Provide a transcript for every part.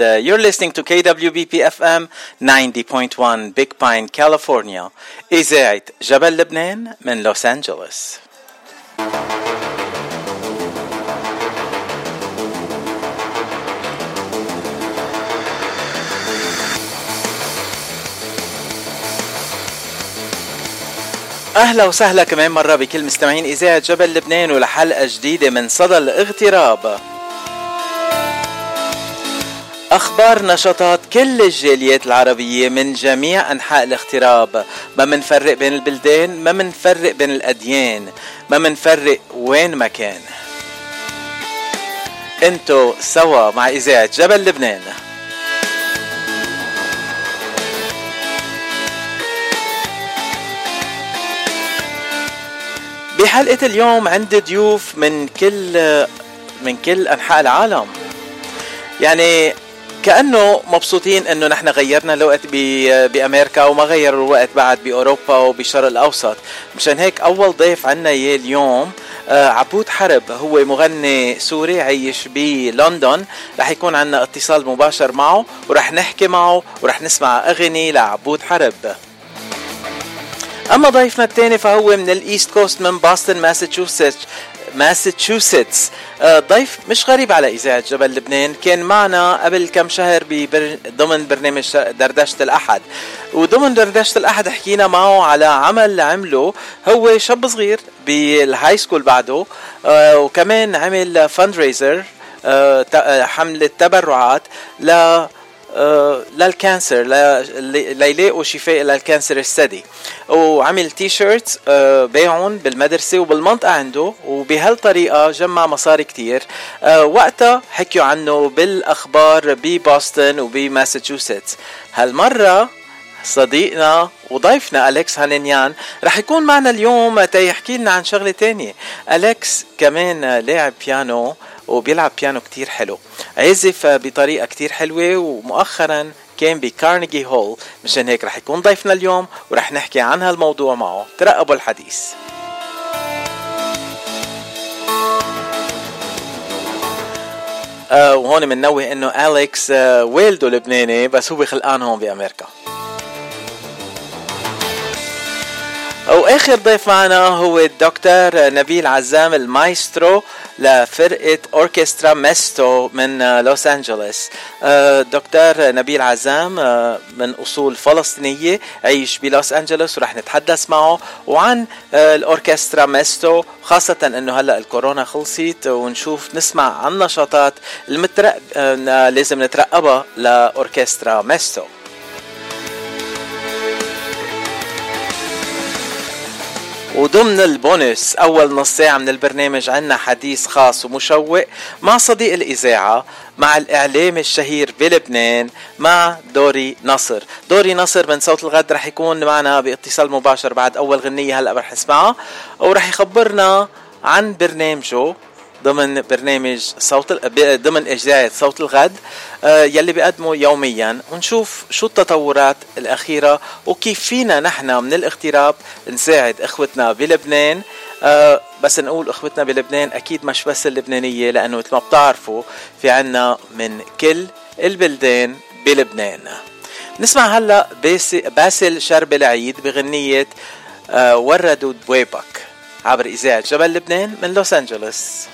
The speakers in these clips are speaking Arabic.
you're listening to KWBP FM 90.1 Big Pine, California. إذاعة جبل لبنان من لوس أنجلوس. أهلا وسهلا كمان مرة بكل مستمعين إذاعة جبل لبنان ولحلقه جديدة من صدى الاغتراب أخبار نشاطات كل الجاليات العربية من جميع أنحاء الاغتراب ما منفرق بين البلدان ما منفرق بين الأديان. ما منفرق وين ما كان. انتو سوا مع إذاعة جبل لبنان. بحلقة اليوم عندي ضيوف من كل من كل أنحاء العالم. يعني كأنه مبسوطين إنه نحن غيرنا الوقت بأمريكا وما غيروا الوقت بعد بأوروبا وبالشرق الأوسط. مشان هيك أول ضيف عنا اياه اليوم آه، عبود حرب. هو مغني سوري عايش بلندن. رح يكون عنا اتصال مباشر معه ورح نحكي معه ورح نسمع أغاني لعبود حرب. أما ضيفنا الثاني فهو من ال East Coast من بوسطن ماساتشوستس. ماساتشوستس. ضيف مش غريب على إذاعة جبل لبنان. كان معنا قبل كم شهر ضمن برنامج دردشة الأحد. وضمن دردشة الأحد حكينا معه على عمل عمله. هو شاب صغير بال high school بعده. آه، وكمان عمل fund آه، raiser حملة تبرعات ل آه، لل cancer ليلاقوا شفاء لل cancer الثدي. وعمل تي شيرت آه، بيعهم بالمدرسة وبالمنطقة عنده. وبهالطريقة جمع مصاري كتير. آه، وقتها حكيوا عنه بالأخبار ببوسطن وبماساتشوستس. هالمرة صديقنا وضيفنا أليكس هانينيان رح يكون معنا اليوم تيحكي لنا عن شغلة تانية. أليكس كمان لاعب بيانو. وبيلعب بيانو كتير حلو. عزف بطريقة كتير حلوة ومؤخرا كان ب Carnegie Hall مشان هيك رح يكون ضيفنا اليوم ورح نحكي عن هالموضوع معه. ترقبوا الحديث. آه وهون بننوه إنه اليكس آه والده لبناني بس هو خلقان هون بأمريكا. وآخر ضيف معنا هو الدكتور نبيل عزام المايسترو لفرقة أوركسترا ميستو من لوس أنجلوس. دكتور نبيل عزام من أصول فلسطينية عيش بلوس أنجلوس ورح نتحدث معه وعن الأوركسترا ميستو خاصة أنه هلأ الكورونا خلصت ونشوف نسمع عن نشاطات المترقب لازم نترقبها لأوركسترا ميستو. وضمن البونس أول نص ساعة من البرنامج عنا حديث خاص ومشوق مع صديق الإذاعة مع الإعلام الشهير بلبنان مع دوري نصر. دوري نصر من صوت الغد رح يكون معنا باتصال مباشر بعد أول غنية هلأ رح نسمعها ورح يخبرنا عن برنامجه. ضمن برنامج صوت ضمن اجزاء صوت الغد آه، يلي بيقدمه يوميا. ونشوف شو التطورات الأخيرة وكيف فينا نحن من الاغتراب نساعد إخوتنا بلبنان. أه بس نقول إخوتنا بلبنان أكيد مش بس اللبنانية لأنه مثل ما بتعرفوا في عنا من كل البلدان بلبنان. نسمع هلا باسل شرب العيد بغنية أه وردوا دويبك عبر إذاعة جبل لبنان من لوس أنجلوس.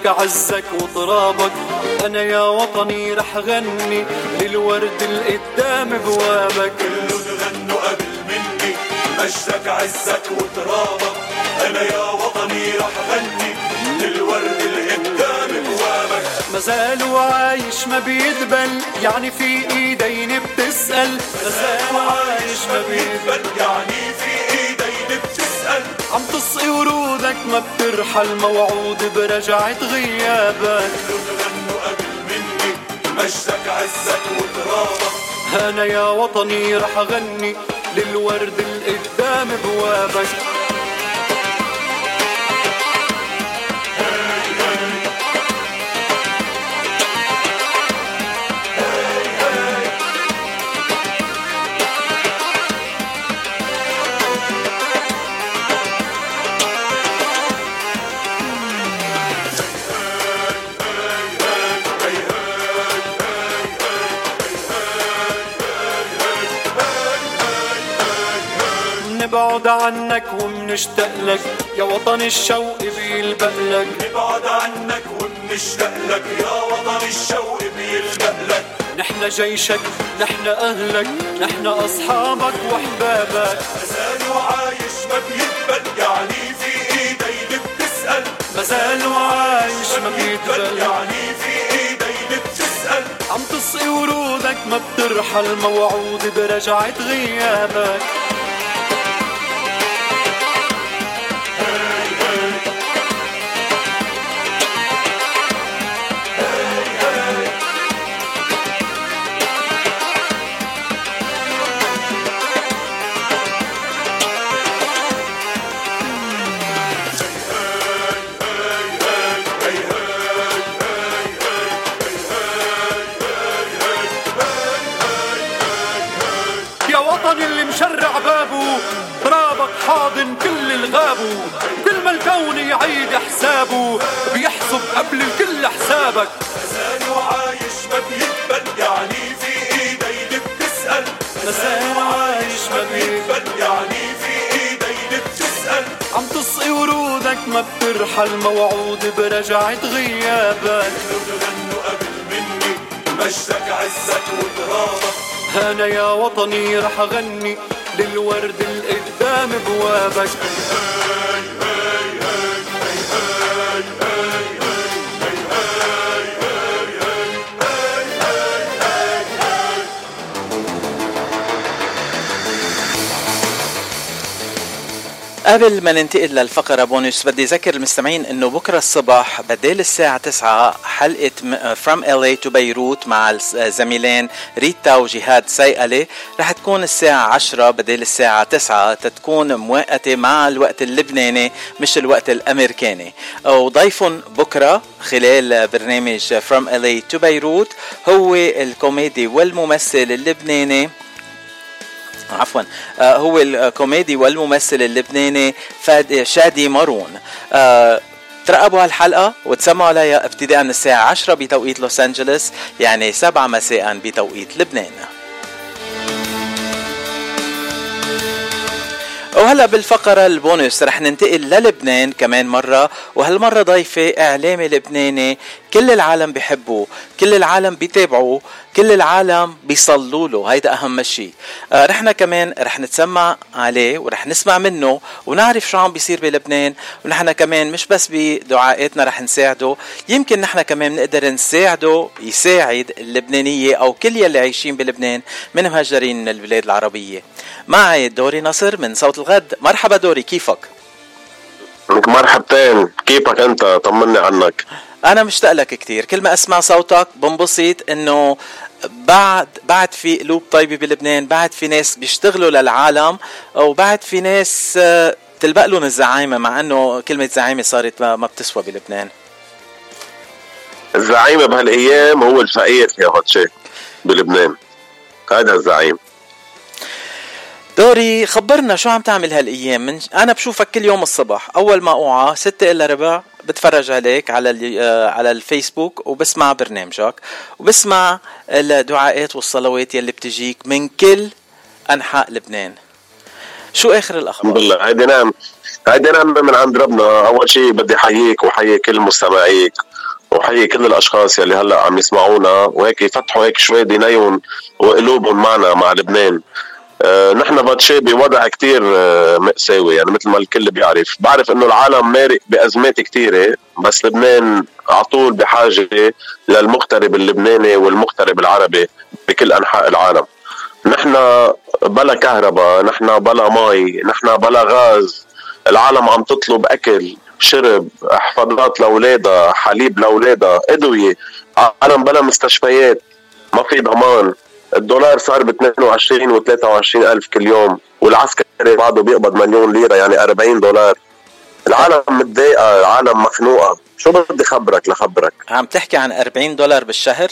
المجدك عزك وطرابك. أنا يا وطني رح غني للورد القدام بوابك. كلهم غنوا قبل مجدك عزك وترابك أنا يا وطني رح غني للورد اللي قدام بوابك مازالوا عايش ما بيدبل يعني في إيدين بتسأل. مازالوا عايش ما بيدبل. يعني في إيدين بتسأل. عم تسقي ورودك ما بترحل موعود برجعة غيابك غنوا قبل مني مجدك عزك وترابك أنا يا وطني رح غني للورد القدام بوابك. نبعد عنك ومنشتاق لك. يا وطن الشوق بيلبق لك نبعد عنك ومنشتاق لك. يا وطن الشوق بيلبق لك نحن جيشك نحن أهلك نحن أصحابك وأحبابك. مازال عايش ما بيتبل يعني في إيدي اللي بتسأل. مازال عايش ما بيتبل يعني في إيدي اللي بتسأل. عم تسقي ورودك ما بترحل. موعود برجعة غيابك قبل الكل حسابك. مازال عايش ما بيتبل يعني في إيدي اللي بتسأل. مازال عايش ما بيتبل يعني في إيدي اللي بتسأل. عم تسقي ورودك ما بترحل موعود برجعة غيابك غنوا قبل مني مجدك عزك وترابك أنا يا وطني رح أغني للورد القدام بوابك. قبل ما ننتقل للفقرة بونus بدي أذكر المستمعين إنه بكرة الصبح بدال الساعة 9 حلقة From LA to بيروت مع الزميلين ريتا وجهاد سيئلة رح تكون الساعة 10 بدال الساعة 9 تتكون موقتة مع الوقت اللبناني مش الوقت الأمريكاني. وضيفهم بكرة خلال برنامج From LA to بيروت هو الكوميدي والممثل اللبناني عفوا. آه هو الكوميدي والممثل اللبناني شادي مارون. آه ترقبوا هالحلقة وتسمعوا عليها ابتداء من الساعة 10 بتوقيت لوس أنجلوس يعني 7 مساء بتوقيت لبنان. وهلا بالفقرة البونus رح ننتقل للبنان كمان مرة وهالمرة ضيفة إعلامي لبناني كل العالم بيحبوه كل العالم بيتابعوه. كل العالم بيصلوا له هيدا أهم شيء آه رحنا كمان رح نتسمع عليه ورح نسمع منه ونعرف شو عم بيصير بلبنان. ونحن كمان مش بس بدعائاتنا رح نساعده يمكن نحن كمان نقدر نساعده يساعد اللبنانية أو كل يلي عايشين بلبنان من مهجرين من البلاد العربية. معي دوري نصر من صوت الغد. مرحبا دوري كيفك؟ مرحبتين. كيفك أنت؟ طمني عنك. أنا مشتاق لك كثير كل ما أسمع صوتك بنبسط إنه بعد بعد في قلوب طيبة بلبنان بعد في ناس بيشتغلوا للعالم وبعد في ناس آه، تلبق لهم الزعايمه مع إنه كلمة زعيمه صارت ما بتسوى بلبنان. الزعيم بهالأيام هو الفقير يا هاتشي بلبنان. هذا الزعيم. دوري خبرنا شو عم تعمل هالأيام. من أنا بشوفك كل يوم الصبح. أول ما أوعى ستة إلا ربع. بتفرج عليك على آه، على الفيسبوك وبسمع برنامجك وبسمع الدعاءات والصلوات يلي بتجيك من كل أنحاء لبنان. شو آخر الأخبار؟ الحمد لله. هيدي نعم. هيدي نعم من عند ربنا. أول شيء بدي احييك وحيي كل مستمعيك وحيي كل الأشخاص يلي هلأ عم يسمعونا. وهيك يفتحوا هيك شوي دينيهم وقلوبهم معنا مع لبنان. نحن باتشي بوضع كتير آه، مأساوي يعني مثل ما الكل بيعرف. بعرف إنه العالم مارق بأزمات كتيرة بس لبنان على طول بحاجة للمغترب اللبناني والمغترب العربي بكل أنحاء العالم. نحن بلا كهرباء نحن بلا مي نحن بلا غاز. العالم عم تطلب أكل شرب حفاضات لأولادها حليب لأولادها أدوية عالم بلا مستشفيات ما في ضمان. الدولار صار ب 22 و 23 ألف كل يوم والعسكري بعده بيقبض مليون ليرة يعني 40 دولار. العالم متضايقة العالم مخنوقة. شو بدي خبرك لخبرك؟ عم تحكي عن 40 دولار بالشهر؟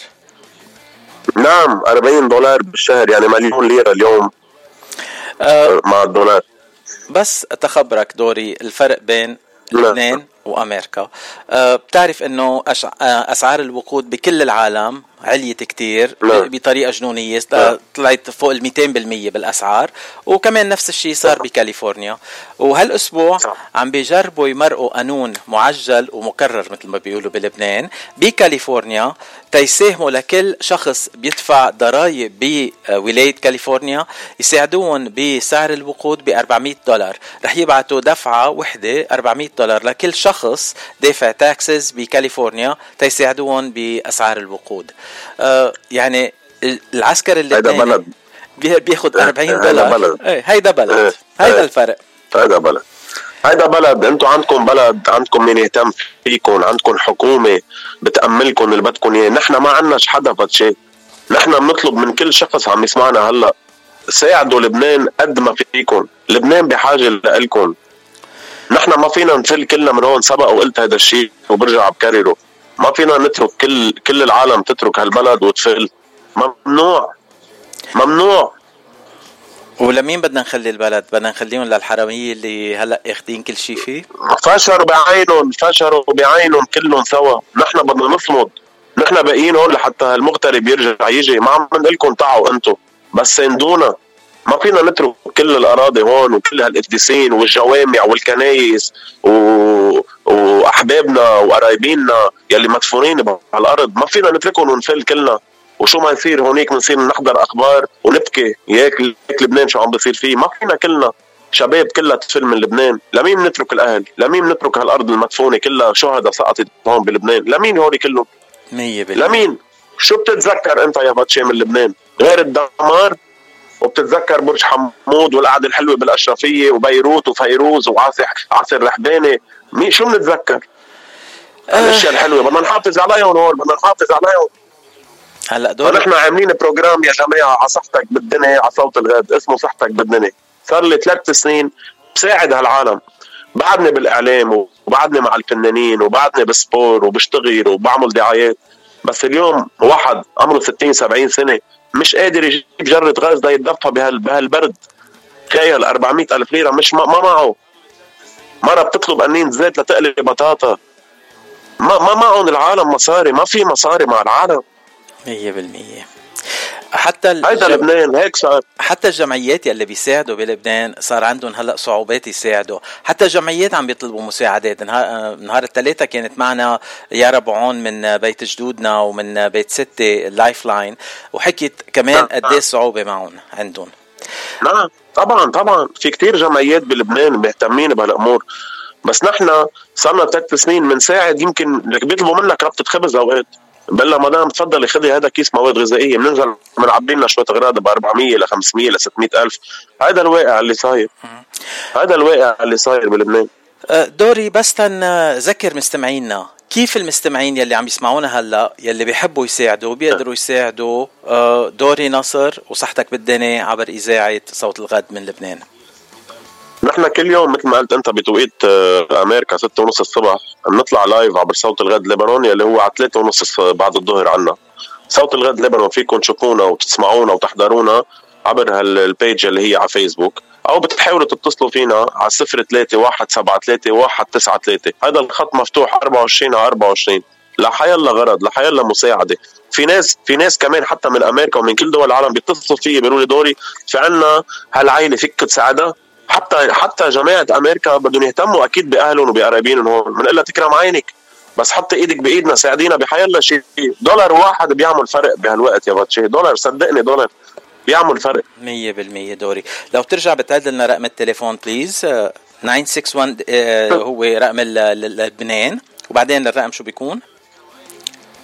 نعم 40 دولار بالشهر يعني مليون ليرة اليوم أه مع الدولار. بس تخبرك دوري الفرق بين نعم. لبنان وأمريكا. آه، بتعرف إنه أش... آه، أسعار الوقود بكل العالم عليت كتير نعم. بطريقة جنونية نعم. طلعت فوق ال 200% بالأسعار وكمان نفس الشيء صار بكاليفورنيا وهالأسبوع. عم بيجربوا يمرقوا قانون معجل ومكرر مثل ما بيقولوا بلبنان بكاليفورنيا تيساهموا لكل شخص بيدفع ضرائب بولاية كاليفورنيا يساعدوهم بسعر الوقود ب 400 دولار رح يبعتوا دفعة وحدة 400 دولار لكل شخص دافع تاكسز بكاليفورنيا تيساعدوهم بأسعار الوقود يعني العسكر اللبناني بلد. بي- بياخد إيه، 40 هيدا دولار بلد. هيدا بلد. إيه، هيدا إيه. الفرق. هيدا بلد. هيدا بلد أنتم عندكم بلد عندكم مين يهتم فيكم عندكم حكومة بتأملكم اللي بدكم إياه. نحن ما عندناش حدا بهالشيء نحن بنطلب من كل شخص عم يسمعنا هلأ. ساعدوا لبنان قد ما فيكم. لبنان بحاجة لكم نحن ما فينا نفل كلنا من هون سبق وقلت هذا الشيء وبرجع بكرره. ما فينا نترك كل كل العالم تترك هالبلد وتفل ممنوع. ممنوع. ولمين بدنا نخلي البلد؟ بدنا نخليهم للحرامية اللي هلأ اخذين كل شيء فيه؟ فشروا بعينهم فشروا بعينهم كلهم سوا. نحن بدنا نصمد. نحن باقيين هون لحتى المغترب يرجع يجي. ما عم نقول لكم تعوا أنتم بس ساندونا. ما فينا نترك كل الأراضي هون وكل هالقديسين والجوامع والكنايس و... وأحبابنا وقرايبينا يلي مدفونين على الأرض ما فينا نتركهم ونفل كلنا. وشو ما يصير هونيك بنصير نحضر أخبار ونبكي. ياك لبنان شو عم بيصير فيه. ما فينا كلنا. شباب كلها تفل من لبنان. لمين نترك الأهل؟ لمين نترك هالأرض المدفونة كلها؟ شهداء سقطت هون بلبنان؟ لمين هوري كلهم؟ مية بالمية. لمين؟ شو بتتذكر أنت يا باتشي من لبنان؟ غير الدمار؟ وبتتذكر برج حمود والقعدة الحلوة بالأشرفية وبيروت وفيروز وعاصر عاصي رحباني. مين شو بنتذكر؟ الأشياء الحلوة. بدنا نحافظ عليهم هون بدنا نحافظ عليهم. هلا دور ونحن عاملين program يا جماعة على صحتك بالدنيا على صوت الغد اسمه صحتك بالدنيا. صار لي ثلاث سنين بساعد هالعالم. بعدني بالإعلام وبعدني مع الفنانين وبعدني بال sport وبشتغل وبعمل دعايات. بس اليوم واحد عمره 60 70 سنة. مش قادر يجيب جرة غاز تيتدفى بهال بهالبرد تخيل 400 ألف ليرة. مش ما, ما معه. مرة بتطلب قنين زيت لتقلي بطاطا. ما ما معهم العالم مصاري. ما في مصاري مع العالم. مية بالمية. حتى هيدا الجم... لبنان هيك صار حتى الجمعيات يلي بيساعدوا بلبنان صار عندهم هلأ صعوبات يساعدوا. حتى الجمعيات عم بيطلبوا مساعدات. نهار, نهار الثلاثة كانت معنا يارا بعون من بيت جدودنا ومن بيت ستة ال Lifeline وحكيت كمان نعم. قد إيه الصعوبة معهم عندهم. نعم. طبعا طبعا. في كتير جمعيات بلبنان مهتمين بهالأمور. بس نحن صرنا ثلاث سنين بنساعد يمكن بيطلبوا منك ربطة خبز أوقات. بقول لها مدام تفضلي خذي هذا كيس مواد غذائية بننزل بنعبي لنا شوية أغراض ب 400 ل 500 ل 600 ألف. هذا الواقع اللي صاير. هذا الواقع اللي صاير بلبنان. أه، دوري بس تنذكر مستمعينا كيف المستمعين يلي عم يسمعونا هلا يلي بيحبوا يساعدوا بيقدروا يساعدوا أه، دوري نصر وصحتك بالدنيا عبر إذاعة صوت الغد من لبنان. نحن كل يوم مثل ما قلت أنت بتوقيت آه، أمريكا ستة ونص الصبح بنطلع live عبر صوت الغد لبنان يلي هو على ثلاثة ونص الص- بعد الظهر عنا. صوت الغد لبنان فيكم تشوفونا وتسمعونا وتحضرونا عبر هال page اللي هي على فيسبوك أو بتحاولوا تتصلوا فينا على 03173 هذا الخط مفتوح 24 على 24 لحيلا غرض لحيلا مساعدة. في ناس في ناس كمان حتى من أمريكا ومن كل دول العالم بيتصلوا فيي بيقولوا لي دوري في عنا هالعائله فيك تساعدها؟ حتى حتى جماعة أمريكا بدهم يهتموا أكيد بأهلهم وبقرايبينهم هون بنقول لها تكرم عينك. بس حطي إيدك بإيدنا ساعدينا بحيلا شيء. دولار واحد بيعمل فرق بهالوقت يا باتشي دولار صدقني دولار. بيعمل فرق. مية بالمية دوري. لو بترجع بتعدل لنا رقم التليفون بليز آه، 961 آه، هو رقم لبنان وبعدين الرقم شو بيكون؟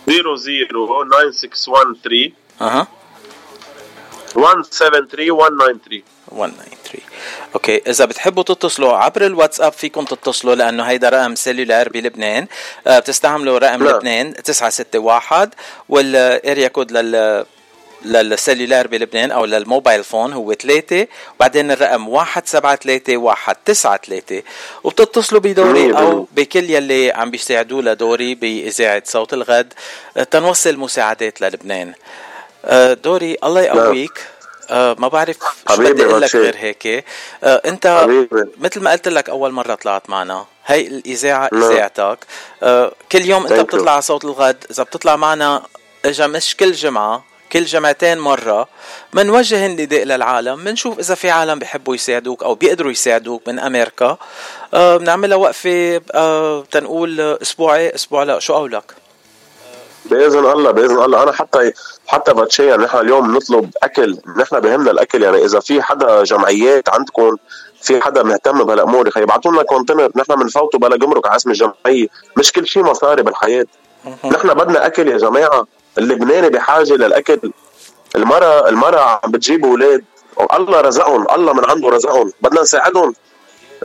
0096113 أها. 173193 193 okay إذا بتحبوا تتصلوا عبر الواتساب فيكم تتصلوا لأنه هيدا رقم cellular بلبنان. آه، بتستعملوا رقم نعم. لبنان 961 وال area code لل لل cellular بلبنان أو لل mobile phone هو 3 وبعدين الرقم 173193 وبتتصلوا بدوري أو. بكل يلي عم بيساعدوا لدوري بإذاعة صوت الغد. آه، تنوصل مساعدات للبنان. آه، دوري الله يقويك. أه ما بعرف شو بدي أقول لك غير هيك. أه أنت حبيبي. مثل ما قلت لك أول مرة طلعت معنا. هي الإذاعة نعم. إذاعتك. أه كل يوم أنت بتطلع على صوت الغد. إذا بتطلع معنا إجا مش كل جمعة كل جمعتين مرة. منوجه النداء للعالم منشوف إذا في عالم بيحبوا يساعدوك أو بيقدروا يساعدوك من أمريكا. أه بنعملها وقفة أه تنقول أسبوعي أسبوع لا شو قولك؟ بإذن الله بإذن الله. أنا حتى حتى باتشي يعني نحن اليوم نطلب أكل نحن بهمنا الأكل. يعني إذا في حدا جمعيات عندكم في حدا مهتم بهالامور يخي يبعثوا لنا container نحن بنفوتوا بلا جمرك على اسم الجمعية. مش كل شيء مصاري بالحياة. نحن بدنا أكل يا جماعة. اللبناني بحاجة للأكل. المرأة المرأة عم بتجيب أولاد. الله رزقهم. الله من عنده رزقهم. بدنا نساعدهم.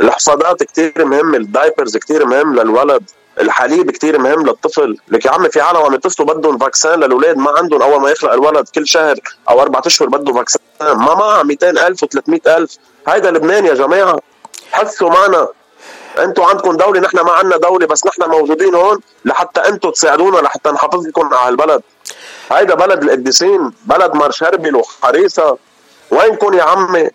الحفاضات كتير مهمة ال diapers كتير مهم للولد. الحليب كتير مهم للطفل. لك يا عمي في عالم عم يتصلوا بدهم فاكسان للأولاد ما عندهم. أول ما يخلق الولد كل شهر أو أربع أشهر بده فاكسان. ما معها 200000 و300000 هيدا لبنان يا جماعة. حسوا معنا. أنتم عندكم دولة نحن ما عندنا دولة بس نحن موجودين هون لحتى أنتم تساعدونا لحتى نحافظ لكم على البلد. هيدا بلد القديسين بلد مارشربل وحريصه وينكم يا عمي؟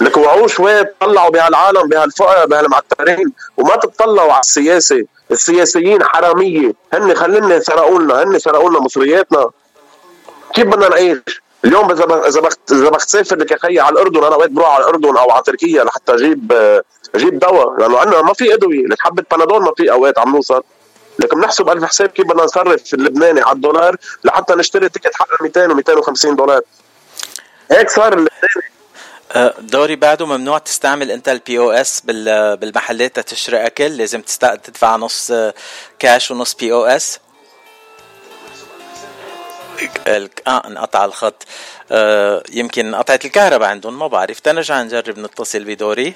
لك وعوا شوي طلعوا بهالعالم بهالفقراء بهالمعترين وما تطلعوا على السياسة. السياسيين حرامية. هن خلينا سرقوا لنا هن سرقوا لنا مصرياتنا. كيف بدنا نعيش؟ اليوم إذا إذا إذا بدك تسافر لك يا خيي على الأردن أنا وقت بروح على الأردن أو على تركيا لحتى أجيب أجيب دواء. لأنه عندنا ما في أدوية. لك حبة بنادول ما في أوقات عم نوصل. لكن بنحسب ألف حساب كيف بدنا نصرف اللبناني على الدولار لحتى نشتري ticket حق 200 و250 دولار. هيك صار اللبناني. دوري بعده ممنوع تستعمل انت ال POS بالمحلات تشتري اكل لازم تدفع نص كاش ونص POS. آه انقطع الخط. آه يمكن قطعت الكهرباء عندهم ما بعرف. تنرجع نجرب نتصل بدوري.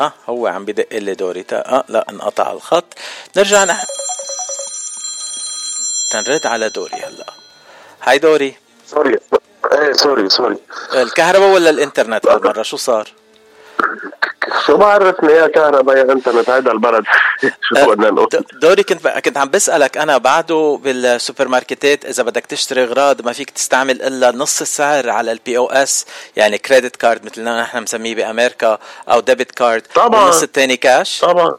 آه هو عم بدق لي دوري. آه لا انقطع الخط. نرجع نح... تنرد على دوري هلا. هاي دوري. sorry. إيه sorry sorry. الكهرباء ولا الإنترنت هالمره شو صار؟ شو بعرفني يا كهرباء يا إنترنت هيدا البلد. شو بدنا نقول؟ دوري كنت كنت عم بسألك أنا بعده بالسوبر ماركتات إذا بدك تشتري أغراض ما فيك تستعمل إلا نص السعر على ال POS يعني credit card مثل ما نحن مسميه بأمريكا أو debit card طبعا. والنص الثاني كاش طبعا.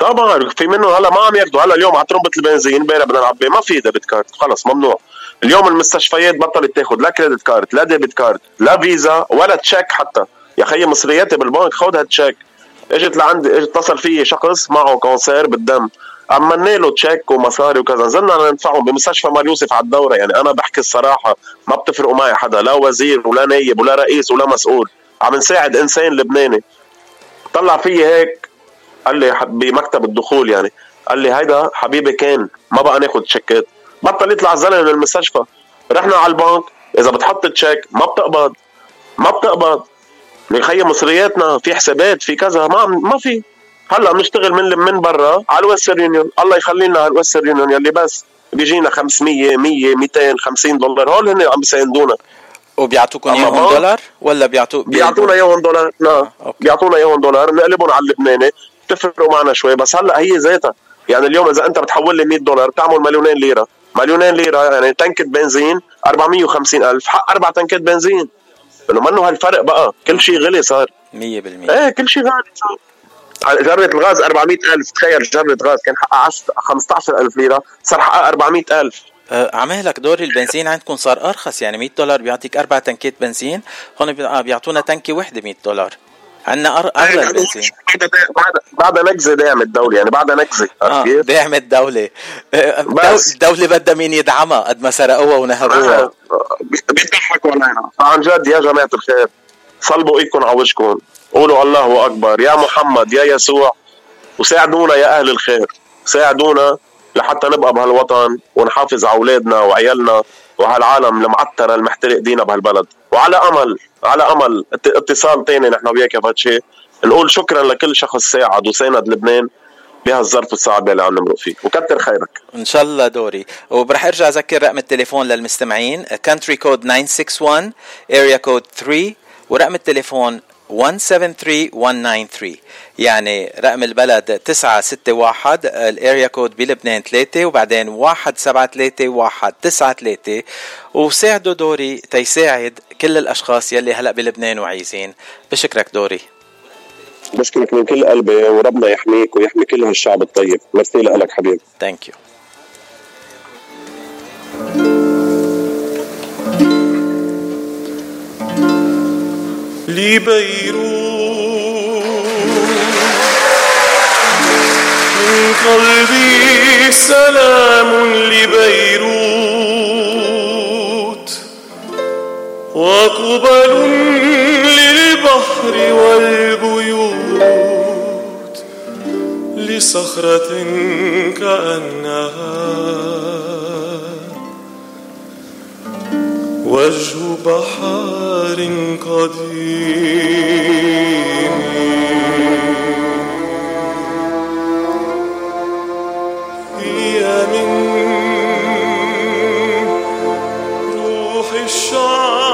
طبعا. في منه هلا ما عم ياخذوا هلا اليوم على ترمبه البنزين امبارح بدنا نعبي ما في debit card خلص ممنوع. اليوم المستشفيات بطلت تاخذ لا credit card لا debit card لا فيزا ولا check حتى. يا خيي مصرياتي بالبنك خذ هال check إجت لعندي إجت اتصل فيي شخص معه cancer بالدم. عملنا له check ومصاري وكذا نزلنا ندفعهم بمستشفى مار يوسف على الدورة. يعني أنا بحكي الصراحة ما بتفرقوا معي حدا لا وزير ولا نايب ولا رئيس ولا مسؤول. عم نساعد إنسان لبناني. طلع فيي هيك قال لي بمكتب الدخول يعني. قال لي هيدا حبيبي كان ما بقى ناخذ تشيكات. بطل يطلع زلمة من المستشفى. رحنا على البنك إذا بتحط check ما بتقبض ما بتقبض. خيي مصرياتنا في حسابات في كذا ما ما في. هلأ بنشتغل من من برا على ال Western Union. الله يخلينا على ال Western Union يلي بس بيجينا 500 100 250 دولار. هول هن عم بيساندونا. وبيعطوكم إياهم دولار ولا بيعطوا بيعطونا إياهم دولار. نعم بيعطونا إياهم دولار. نقلبهم على اللبناني. بتفرقوا معنا شوي. بس هلأ هي ذاتها. يعني اليوم إذا أنت بتحول لي 100 دولار بتعمل مليونين ليرة. مليونين ليرة يعني تنكة بنزين 450 ألف. حق أربع تنكات بنزين. انه منه هالفرق بقى. كل شيء غلي صار. 100% إيه كل شيء غالي صار. جرة الغاز 400000 تخيل جرة غاز. كان حقها 15000 ليرة. صار حقها 400000 أه عمالك دوري البنزين عندكم صار أرخص. يعني 100 دولار بيعطيك أربع تنكات بنزين. هون بيعطونا تنكة وحدة 100 دولار. عندنا اغلى البنزين بعد بعد نكزه داعم الدولة يعني بعد نكزه آه داعم الدولة الدولة بدها مين يدعمها قد ما سرقوها ونهبوها بيضحكوا علينا. عن جد يا جماعة الخير صلبوا إيدكم على وجهكم. قولوا الله أكبر. يا محمد يا يسوع وساعدونا يا أهل الخير. ساعدونا لحتى نبقى بهالوطن ونحافظ على أولادنا وعيالنا وهالعالم المعترة المحترق دينا بهالبلد. وعلى أمل على أمل. اتصال تاني نحن وياك يا فتشي نقول شكرا لكل شخص ساعد وساند لبنان بهالظرف الصعب اللي عم نمرق فيه. وكتر خيرك. إن شاء الله دوري. وبرح ارجع أذكر رقم التليفون للمستمعين. country code 961 area code 3 ورقم التليفون 1-800-827-3543 173193 يعني رقم البلد 961 ال area code بلبنان 3 وبعدين 173 193 وساعدوا دوري تيساعد كل الأشخاص يلي هلأ بلبنان وعايزين. بشكرك دوري. بشكرك من كل قلبي وربنا يحميك ويحمي كل هالشعب الطيب. ميرسي لك حبيبي thank you لبيروت. من قلبي سلام لبيروت. وقبل للبحر والبيوت لصخرة كأنها. وجه بحار قديم. هي من روح الشعب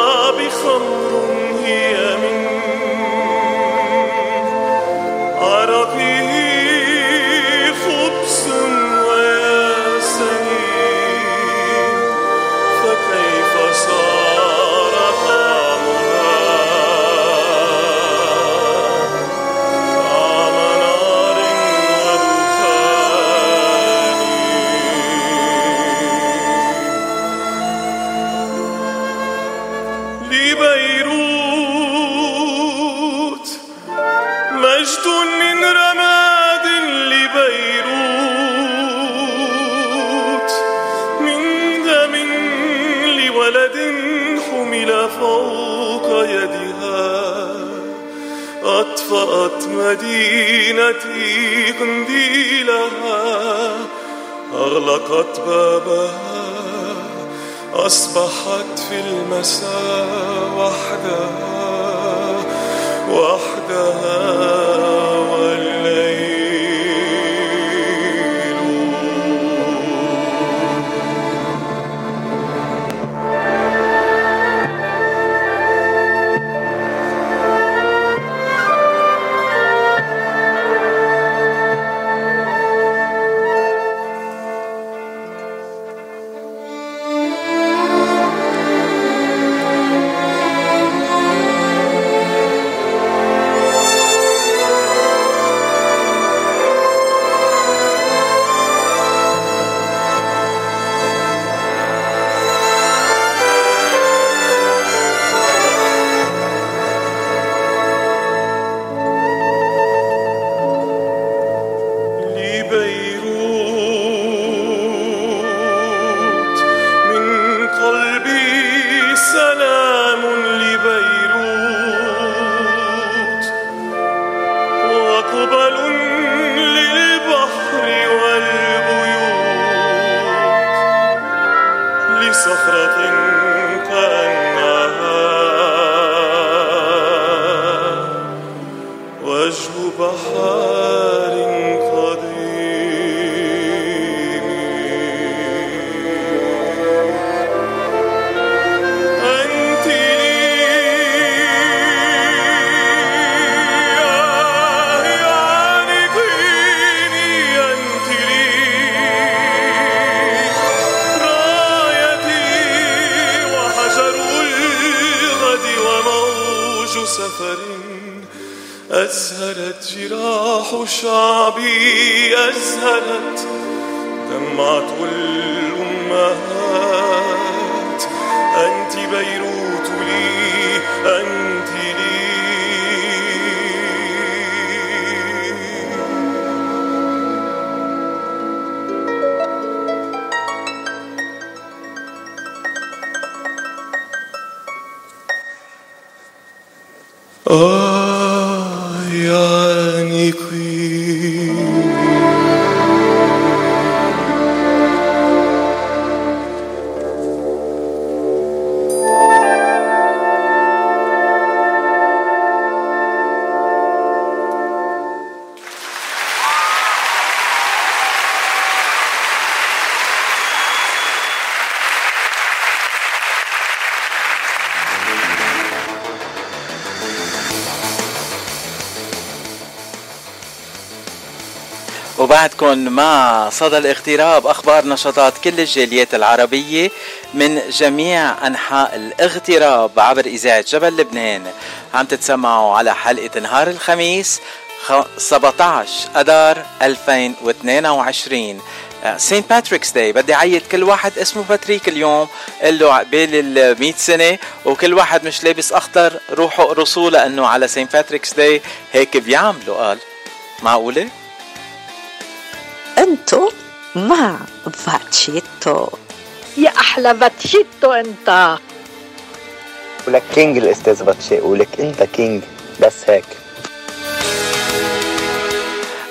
أطفأت مدينتي قنديلها أغلقت بابها أصبحت في المساء وحدها وحدها. وبعدكم مع صدى الاغتراب أخبار نشاطات كل الجاليات العربية من جميع أنحاء الاغتراب عبر إذاعة جبل لبنان. عم تتسمعوا على حلقة نهار الخميس 17 أذار 2022 Saint Patrick's Day بدي عيد كل واحد اسمه باتريك اليوم قل له عقبال ال 100 سنة وكل واحد مش لابس أخضر روحوا اقرصوا لأنه على Saint Patrick's Day هيك بيعملوا. قال معقولة؟ انتو مع فاتشيتو يا أحلى فاتشيتو انت ولك king الاستاذ باتشي ولك انت king بس هيك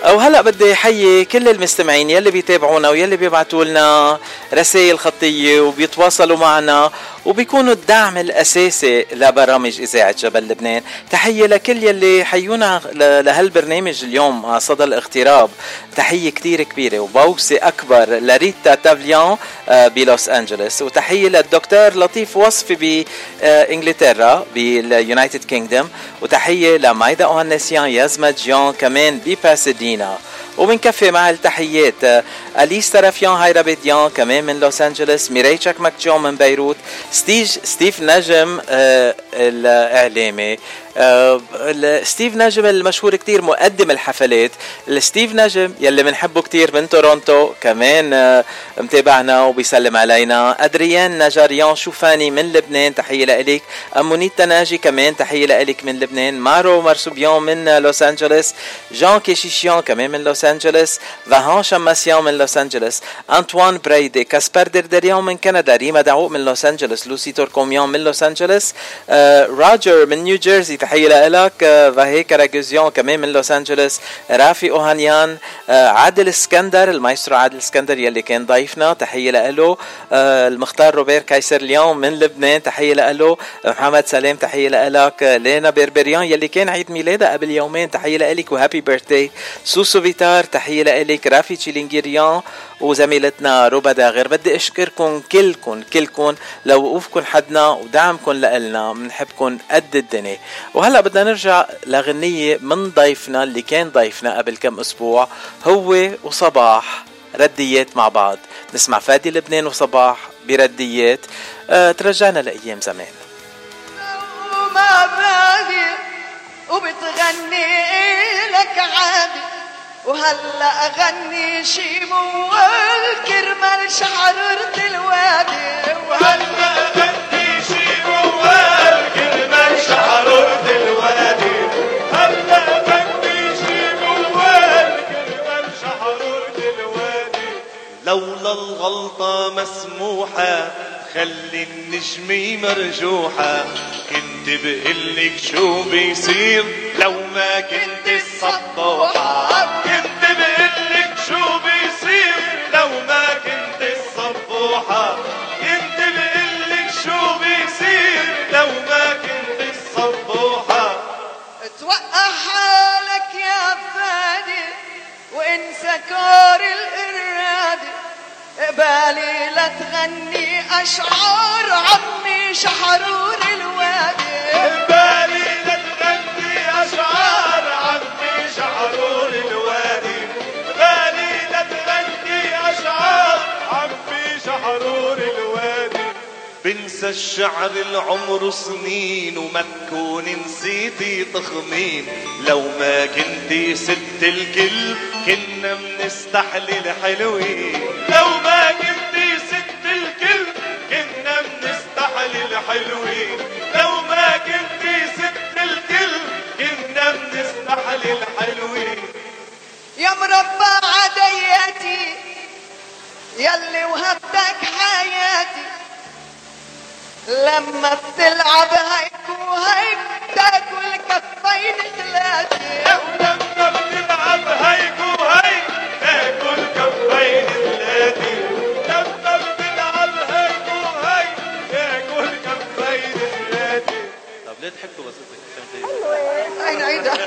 وهلا بدي أحيي كل المستمعين يلي بيتابعونا ويلي بيبعتوا لنا رسائل خطية وبيتواصلوا معنا وبيكونوا الدعم الأساسي لبرامج إذاعة جبل لبنان. تحية لكل يلي حيونا لهالبرنامج اليوم صدى الاغتراب. تحية كتير كبيرة وبوسة أكبر لريتا تافليان آه، بلوس أنجلوس. وتحية للدكتور لطيف وصفي بإنجلترا بال United Kingdom وتحية لمايدا اوهانسيان يزما جيون كمان بباسدينا. وبنكفي مع التحيات أليس ترافيان هايرا بيديان كمان من لوس أنجلوس ميراي تشاك مكجون من بيروت ستيج ستيف نجم آه الإعلامي. آه ستيف نجم المشهور كتير مقدم الحفلات. ستيف نجم يلي بنحبه كتير من تورونتو كمان آه متابعنا وبيسلم علينا. أدريان نجاريان شوفاني من لبنان تحية لإلك. أمونيت تناجي كمان تحية لإلك من لبنان. مارو مرسوبيان من لوس انجلوس جان كيشيشيان كمان من لوس انجلوس فهان شماسيان من لوس انجلوس انطوان بريدي كاسبر دردريان من كندا. ريما دعوق من لوس انجلوس لوسي توركوميان من لوس انجلوس آه راجر من نيو جيرسي تحية لك آه فاهي كاراجوزيان كمان من لوس انجلوس رافي أوهانيان آه عادل اسكندر المايسترو عادل اسكندر يلي كان ضيفنا تحية له آه المختار روبير كايسر اليوم من لبنان تحية له محمد سلام تحية لك. لينا بيربريان يلي كان عيد ميلادها قبل يومين تحية لك و happy birthday سوسو فيتار تحية لك. رافي تشيلينجيريان وزميلتنا روبا داغر بدي أشكركم كلكم كلكم لوقوفكم حدنا ودعمكم لنا بنحبكم قد الدنيا. وهلا بدنا نرجع لغنية من ضيفنا اللي كان ضيفنا قبل كم أسبوع هو وصباح رديات مع بعض. نسمع فادي لبنان وصباح برديات. أه ترجعنا لأيام زمان. ما بادي وبتغني لك عادي وهلا أغني شي موال كرمال شعرت الوادي. وهلا أغني شي موال كرمال شعرت الوادي. هلا أغني شي موال كرمال شعرت الوادي. لولا الغلطة مسموحة خلي النجمة مرجوحة. كنت بقلك شو بيصير؟ لو ما كنت السطوحة كنت بقلك شو بيصير؟ لو ما كنت الصبوحة. كنت بقلك شو بيصير؟ لو ما كنت الصبوحة. توقع حالك يا فادي وانسى كار الارادي قبالي لا تغني أشعار عمي شحرور الوادي. الشعر العمر سنين وما تكون نسيتي تخمين. لو ما كنتي ست الكل كنا بنستحلي الحلوين لو ما كنتي ست الكل كنا بنستحلي الحلوين لو ما كنتي ست الكل كنا بنستحلي الحلوين يا مربع عدياتي يلي وهبتك حياتي. لما بتلعب هيك وهيك تاكل كفين ثلاثة. ولما بنلعب هيك وهيك تاكل كفين ثلاثة. لما بنلعب هيك وهيك تاكل كفين ثلاثة. طب ليه ضحكتوا بس أين عيدها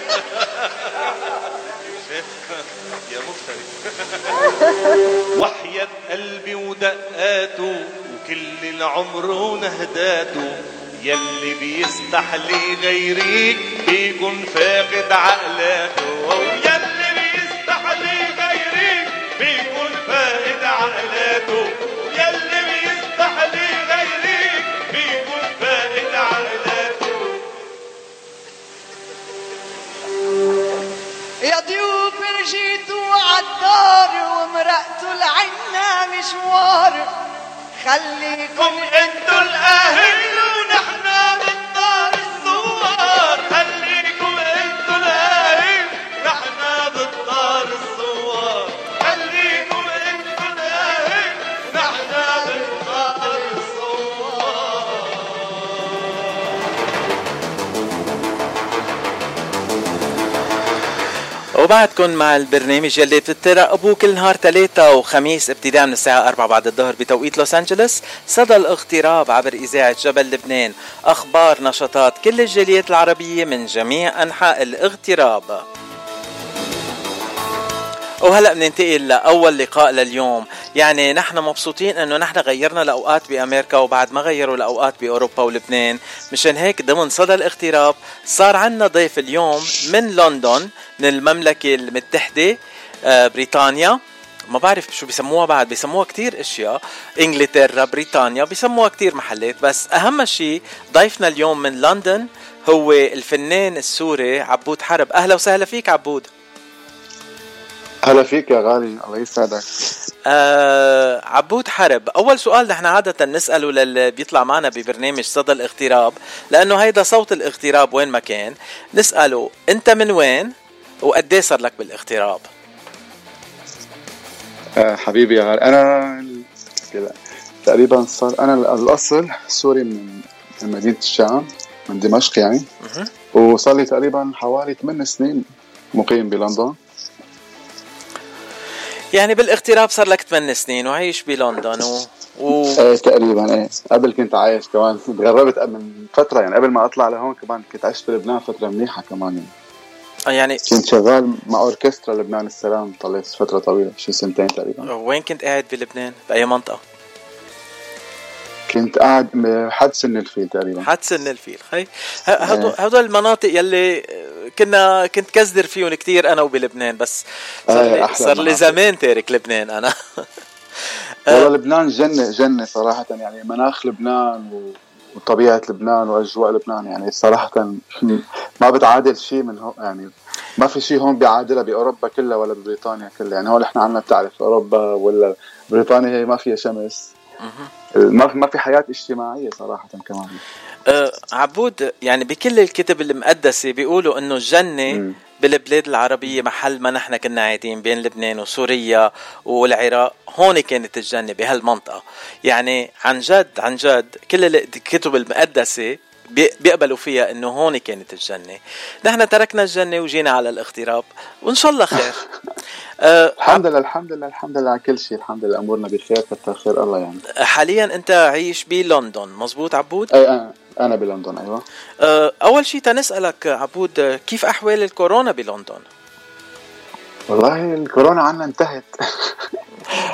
يا مفتري. وحياة قلبي ودقاته كل العمر ونهداته يلي بيستحلي غيريك بيكون فاقد عقلاته. يلي بيستحلي غيريك بيكون فاقد عقلاته. يلي بيستحلي غيريك بيكون فاقد عقلاته. يا ضيوف رجيتوا عالدار ومرقتوا العنا مشوار. خليكم انتو الأهل. وبعدكم مع البرنامج يلي بتتراقبوه كل نهار ثلاثة وخميس ابتداء من الساعة 4 بعد الظهر بتوقيت لوس أنجلوس. صدى الاغتراب عبر إذاعة جبل لبنان. أخبار نشاطات كل الجاليات العربية من جميع أنحاء الاغتراب. وهلأ بننتقل لأول لقاء لليوم. يعني نحن مبسوطين إنه نحن غيرنا الاوقات بأمريكا وبعد ما غيروا الاوقات بأوروبا ولبنان. مشان هيك ضمن صدى الاغتراب صار عنا ضيف اليوم من لندن من المملكة المتحدة آه، بريطانيا. ما بعرف شو بيسموها بعد بيسموها كتير أشياء. إنجلترا بريطانيا بيسموها كتير محلات. بس أهم شيء ضيفنا اليوم من لندن هو الفنان السوري عبود حرب. أهلا وسهلا فيك عبود. هلا فيك يا غالي الله يسعدك. آه عبود حرب. أول سؤال نحن عادة نسأله للي بيطلع معنا ببرنامج صدى الاغتراب لأنه هيدا صوت الاغتراب وين ما كان نسأله أنت من وين وقد صار لك بالاغتراب؟ آه حبيبي يا غالي أنا تقريبا صار أنا الأصل سوري من من مدينة الشام من دمشق يعني. وصار لي تقريبا حوالي 8 سنين مقيم بلندن. يعني بالاغتراب صار لك 8 سنين وعايش بلندن و... و... إيه تقريبا إيه. قبل كنت عايش كمان. تغربت من فترة يعني قبل ما أطلع لهون كمان كنت عشت في لبنان فترة منيحة كمان يعني. آه، يعني كنت شغال مع أوركسترا لبنان السلام طلعت فترة طويلة شي سنتين تقريبا. وين كنت قاعد بلبنان؟ بأي منطقة؟ كنت قاعد حد سن الفيل تقريبا. حد سن الفيل خي. هدول هدول المناطق يلي كنا كنت كزدر فيهم كتير أنا وبلبنان بس صار لي صار لي زمان تارك لبنان أنا. والله لبنان جنة جنة صراحة يعني مناخ لبنان وطبيعة لبنان وأجواء لبنان يعني صراحة ما بتعادل شيء من هون يعني ما في شيء هون بيعادلها بأوروبا كلها ولا ببريطانيا كلها يعني هون إحنا عنا بتعرف أوروبا ولا بريطانيا هي ما فيها شمس. ما ما في حياة اجتماعية صراحة كمان أه عبود يعني بكل الكتب المقدسة بيقولوا إنه الجنة م. بالبلاد العربية محل ما نحن كنا قاعدين بين لبنان وسوريا والعراق هون كانت الجنة بهالمنطقة يعني عن جد عن جد كل الكتب المقدسة بيقبلوا فيها إنه هون كانت الجنة. نحن تركنا الجنة وجينا على الاغتراب وإن شاء الله خير. أه الحمد لله الحمد لله الحمد لله على كل شيء. الحمد لله أمورنا بخير كتر خير الله يعني حاليا أنت عايش بلندن مزبوط عبود؟ أي أنا أنا بلندن أيوه. أه أول شيء تنسألك عبود كيف أحوال الكورونا بلندن؟ والله الكورونا عنا انتهت.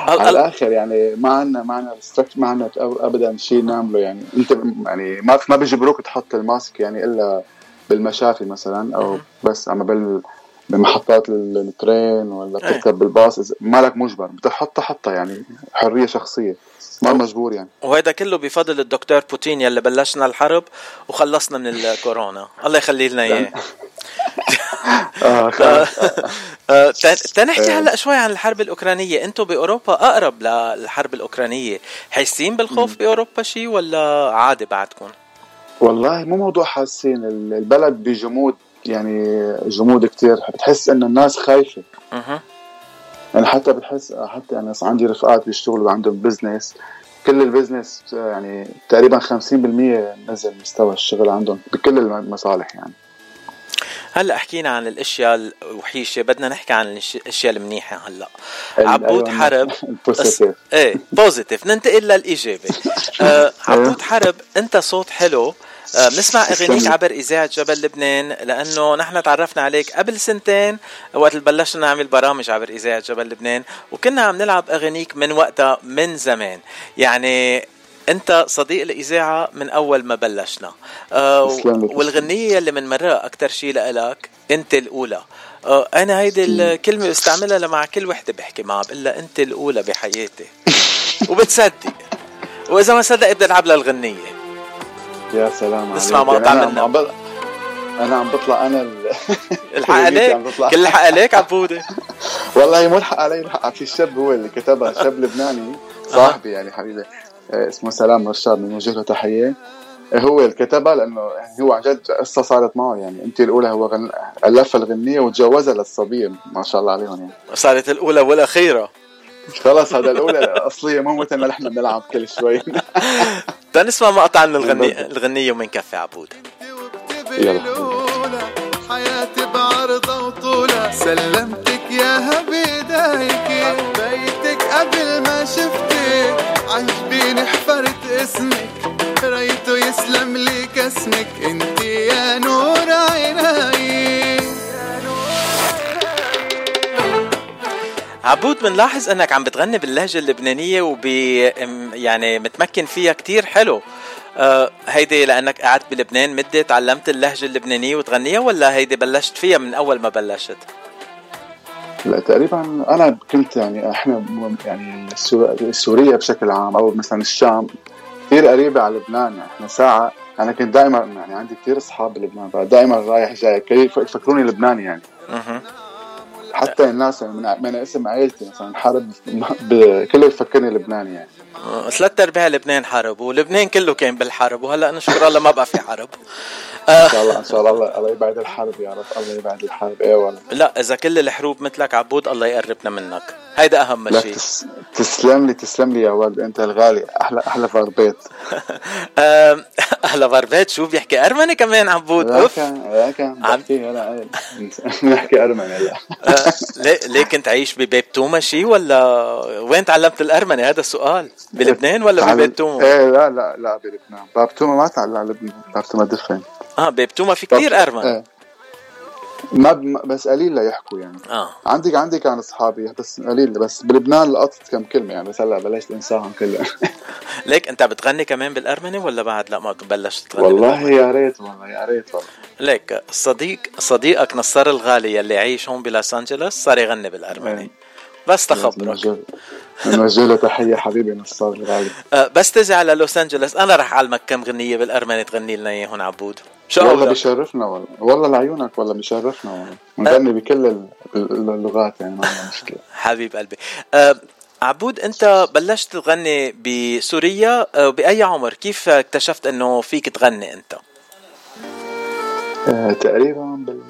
على الآخر يعني ما عندنا ما عندنا ما عندنا ابدا شيء نعمله يعني. أنت يعني ما ما بيجبروك تحط الماسك يعني إلا بالمشافي مثلا أو بس. أما بال بمحطات الترين ولا بتركب بالباص مالك مجبر. بتحطها حطها يعني. حرية شخصية. ما مجبور يعني. وهذا كله بفضل الدكتور بوتين يلي بلشنا الحرب وخلصنا من الكورونا. الله يخلي لنا إياه. تنحكي هلا شوي عن الحرب الأوكرانية. أنتم بأوروبا أقرب للحرب الأوكرانية. حاسين بالخوف بأوروبا شيء ولا عادي بعدكم؟ والله مو موضوع حاسين. البلد بجمود يعني جمود كتير. بتحس إنه الناس خايفة. أها. يعني حتى بتحس حتى يعني عندي رفقات بيشتغلوا عندهم business كل ال business يعني تقريبا 50% نزل مستوى الشغل عندهم بكل المصالح يعني. هلأ حكينا عن الأشياء الوحيشة بدنا نحكي عن الأشياء المنيحة هلأ. عبود حرب positive إيه positive ننتقل للايجابي آه عبود حرب أنت صوت حلو. آه، بنسمع اغانيك عبر إذاعة جبل لبنان لأنه نحن تعرفنا عليك قبل سنتين وقت بلشنا نعمل برامج عبر إذاعة جبل لبنان وكنا عم نلعب أغانيك من وقتها من زمان. يعني أنت صديق الإذاعة من أول ما بلشنا. آه والغنية اللي منمررها أكثر شيء لك أنت الأولى. آه أنا هيدي الكلمة بستعملها لمع كل وحدة بحكي معها بقول لها أنت الأولى بحياتي. وبتصدق. وإذا ما صدقت بدي العب لها الغنيه يا سلام نسمع مقطع منها أنا عم بطلع أنا ال... الحق عليك. عم. كل الحق عليك عبوده والله مو الحق علي الحق في الشاب هو اللي كتبها شاب لبناني. صاحبي يعني حبيبي. اسمه سلام رشاد بنوجه له تحية. آه، هو اللي كتبها لأنه يعني هو عن جد قصة صارت معه يعني أنت الأولى هو غن... الفها الغنية وتجوزها للصبية ما شاء الله عليهم يعني. صارت الأولى والأخيرة. خلص هذا الأولى الأصلية مو مثل ما نحن بنلعب كل شوي. تنسمع مقطع من الغنية الغنية ومنكفي عبود. يلا. حياتي بعرضها وطولها سلمتك ياها بدايتي حبيتك قبل ما شفتك عجبيني حفرت اسمك. ريته يسلم لي كسمك انت يا نور عيناي. عبود بنلاحظ إنك عم بتغني باللهجة اللبنانية وب يعني متمكن فيها كتير حلو. آه هيدي لأنك قعدت بلبنان مدة تعلمت اللهجة اللبنانية وتغنيها ولا هيدي بلشت فيها من أول ما بلشت؟ لا تقريبا أنا كنت يعني إحنا يعني سوريا بشكل عام أو مثلا الشام كثير قريبة على لبنان يعني إحنا ساعة أنا كنت دائما يعني عندي كثير أصحاب بلبنان فدائما رايح جاي كيف يفكروني لبناني يعني. حتى الناس يعني من, من اسم عائلتي مثلا حرب كله يفكرني لبناني يعني ثلاث أرباع لبنان حرب ولبنان كله كان بالحرب وهلأ نشكر الله ما بقى في حرب إن شاء الله إن شاء الله الله, يبعد الحرب يا رب الله يبعد الحرب إيه والله. لا إذا كل الحروب مثلك عبود الله يقربنا منك. هيدا أهم شيء. تس... تسلم لي تسلم لي يا ولد أنت الغالي أحلى أحلى فربيت آم، أهلا بربات شو بيحكي؟ أرمني كمان عبود أوف. كان لا كان عم- بحكي نحكي أرمني هلا. آه، ليه ليه كنت عايش ببيت توما شي ولا وين تعلمت الأرمني؟ هذا السؤال. بلبنان ولا تعال- ببيت توما إيه لا لا لا بلبنان. باب توما ما على لبنان. باب توما دفن. آه ببيت توما في كثير أرمن. إيه. ما ب... بس قليل لا يحكوا يعني. آه. عندي عندي كان أصحابي بس قليل بس بلبنان لقطت كم كلمة يعني. بس هلا بلشت أنساهم كلهم. ليك أنت بتغني كمان بالأرمني ولا بعد؟ لا ما بلشت تغني والله؟ يا ريت والله يا ريت والله. ليك صديق صديقك نصار الغالي يلي عايش هون بلوس أنجلوس صار يغني بالأرمني. إيه. بس تخبرك. نوجه له تحية حبيبي نصار الغالي آه بس تجي على لوس أنجلوس أنا رح أعلمك كم غنية بالأرمني تغني لنا اياهم عبود. شو والله؟ بيشرفنا والله. والله لعيونك والله بيشرفنا والله. بنغني بكل ال- ال- اللغات يعني ما عندنا مشكلة. حبيب قلبي. أه عبود أنت بلشت تغني بسوريا أه بأي عمر؟ كيف اكتشفت إنه فيك تغني أنت؟ تقريبا بال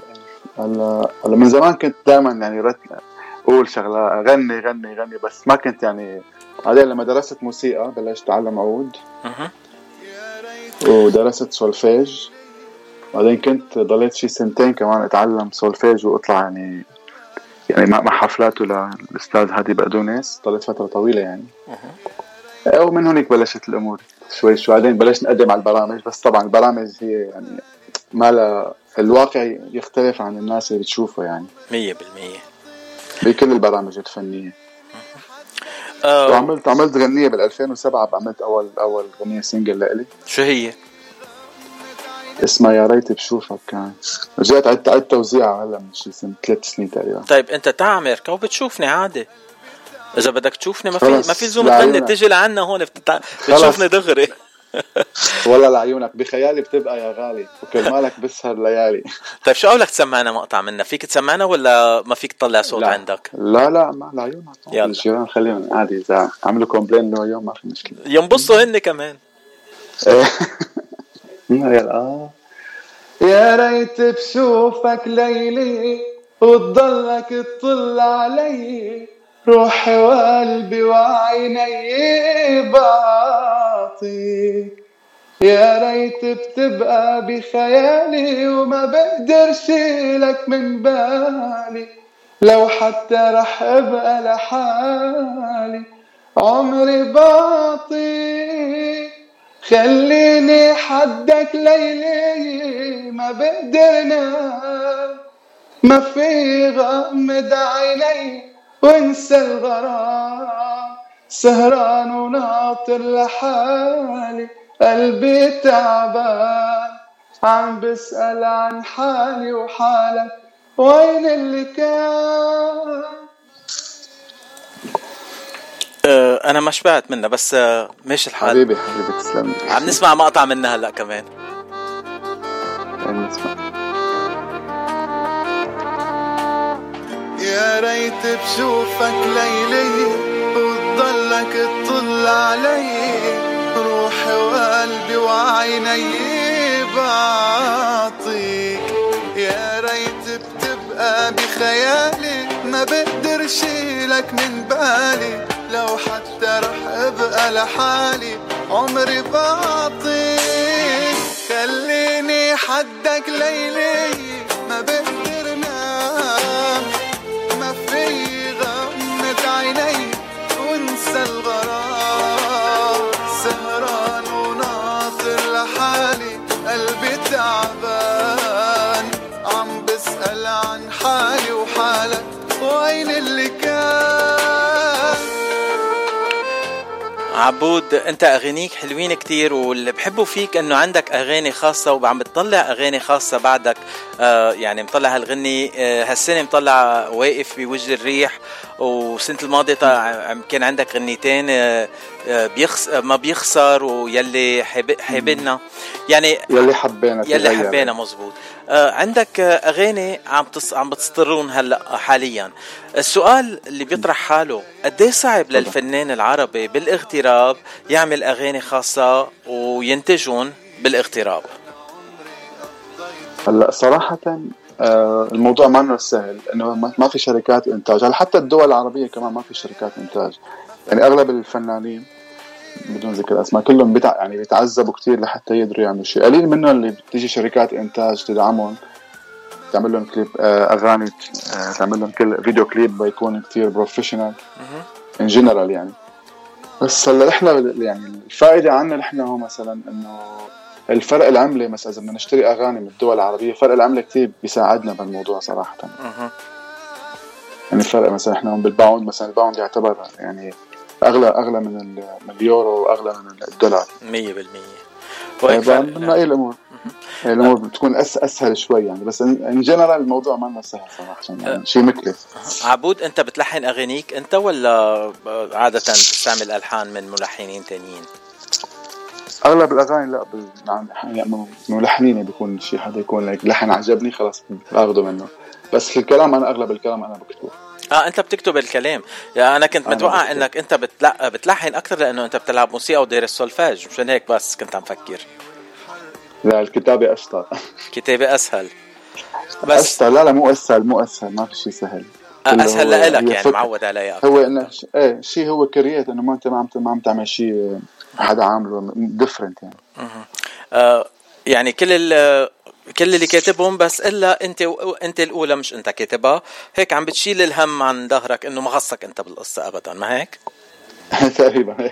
هلا هلا من زمان كنت دائما يعني رت قول شغلة غني غني غني بس ما كنت يعني بعدين لما درست موسيقى بلشت اتعلم عود أها. ودرست سولفيج بعدين كنت ضليت شي سنتين كمان أتعلم سولفيج وأطلع يعني يعني مع حفلاته للاستاذ هادي بقدونس ضليت فترة طويلة يعني. أه. ومن هناك بلشت الأمور شوي شوي. بعدين بلشت نقدم على البرامج بس طبعا البرامج هي يعني ما لها الواقع يختلف عن الناس اللي بتشوفه يعني. 100% بكل البرامج الفنية. أه. وعملت عملت غنية بال 2007 عملت اول أول غنية single لإلي. شو هي؟ اسمها يا ريت بشوفك كان. رجعت عدت عدت توزيعها هلا من شي سنه ثلاث سنين تقريبا. طيب أنت تعا أمريكا وبتشوفني عادي. إذا بدك تشوفني ما في ما في Zoom تغني بتجي لعنا هون بتشوفني دغري. والله لعيونك بخيالي بتبقى يا غالي وكرمالك بسهر ليالي. طيب شو قولك تسمعنا مقطع منها فيك تسمعنا ولا ما فيك تطلع صوت لا. عندك؟ لا لا ما لعيونك يلا. الجيران خليهم عادي إذا عملوا complain ليوم ما في مشكلة. ينبسطوا هن كمان. يلا. يا ريت بشوفك ليلي وتضلك تطل علي. روحي وقلبي وعيني بعطيك يا ريت بتبقى بخيالي وما بقدر شيلك من بالي. لو حتى رح أبقى لحالي عمري بعطيك خليني حدك ليلي ما بقدر نام ما في غمض عيني. وانسى الغرام. سهران وناطر لحالي قلبي تعبان. عم بسأل عن حالي وحالك وين اللي كان. أه أنا ما شبعت منها بس أه ماشي الحال. حبيبي حبيبي تسلم عم نسمع مقطع منها هلا كمان. نسمع. يا ريت بشوفك ليلي وتضلك تطل علي. روحي وقلبي وعيني بعطيك. يا ريت بتبقى بخيالي ما بقدر شيلك من بالي. لو حتى رح أبقى لحالي عمري بعطيك. خليني حدك ليلي ما بقدر عبود أنت اغانيك حلوين كتير واللي بحبه فيك إنه عندك أغاني خاصة وعم بتطلع أغاني خاصة بعدك. آه يعني مطلع هالغني آه هالسنة مطلع واقف بوجه الريح. طلع- عم- كان عندك غنيتين آه آه بيخس آه، ما بيخسر ويلي حب- حبلنا يعني يلي حبينا يلي. حبينا مزبوط. عندك أغاني عم تص... عم بتسطرون هلأ حاليا. السؤال اللي بيطرح حاله قد إيه صعب للفنان العربي بالاغتراب يعمل أغاني خاصة وينتجون بالاغتراب؟ هلأ صراحة آه، الموضوع ما إنه سهل إنه ما في شركات إنتاج. هلا حتى الدول العربية كمان ما في شركات إنتاج. يعني أغلب الفنانين بدون ذكر أسماء كلهم بتع... يعني بيتعذبوا كثير لحتى يقدروا يعملوا شيء. قليل منهم اللي بتيجي شركات إنتاج تدعمهم تعمل لهم كليب آه، أغاني آه، تعمل لهم كل فيديو كليب بيكون كثير professional in general يعني. بس هلا إحنا يعني الفائدة عنا نحن هو مثلا إنه الفرق العملة مثلا إذا بدنا نشتري أغاني من الدول العربية فرق العملة كثير بيساعدنا بالموضوع صراحة. يعني الفرق مثلا إحنا هون بال pound مثلا ال pound يعتبر يعني أغلى أغلى من ال- من اليورو واغلى من الدولار. 100% وهيك فرق. من أي الأمور. هي الأمور بتكون أس أسهل شوي يعني بس ان جنرال الموضوع ما سهل صراحة يعني شيء مكلف. عبود أنت بتلحن أغانيك أنت ولا عادة بتستعمل ألحان من ملحنين تانيين؟ أغلب الأغاني لا عن- يعني ملحنين بيكون شيء حدا يكون هيك لحن عجبني خلاص باخذه منه. بس في الكلام أنا أغلب الكلام أنا بكتبه. آه أنت بتكتب الكلام. يعني أنا كنت متوقع. إنك أنت بتلا... بتلحن أكثر لأنه أنت بتلعب موسيقى ودارس سولفاج مشان هيك بس كنت عم فكر. لا الكتابة اشطر كتابة أسهل. بس اشطر لا لا مو أسهل مو أسهل ما في شيء سهل. هو- لإلك هي يعني. معود عليها. هو إنه ش- إيه شيء هو create إنه ما عم ما عم تعمل شيء حدا عامله different يعني. آه يعني كل ال كل اللي كاتبهم بس إلا أنت أنت الأولى مش أنت كاتبها. هيك عم بتشيل الهم عن ظهرك إنه ما خصك أنت بالقصة ابدا ما هيك؟ تقريبا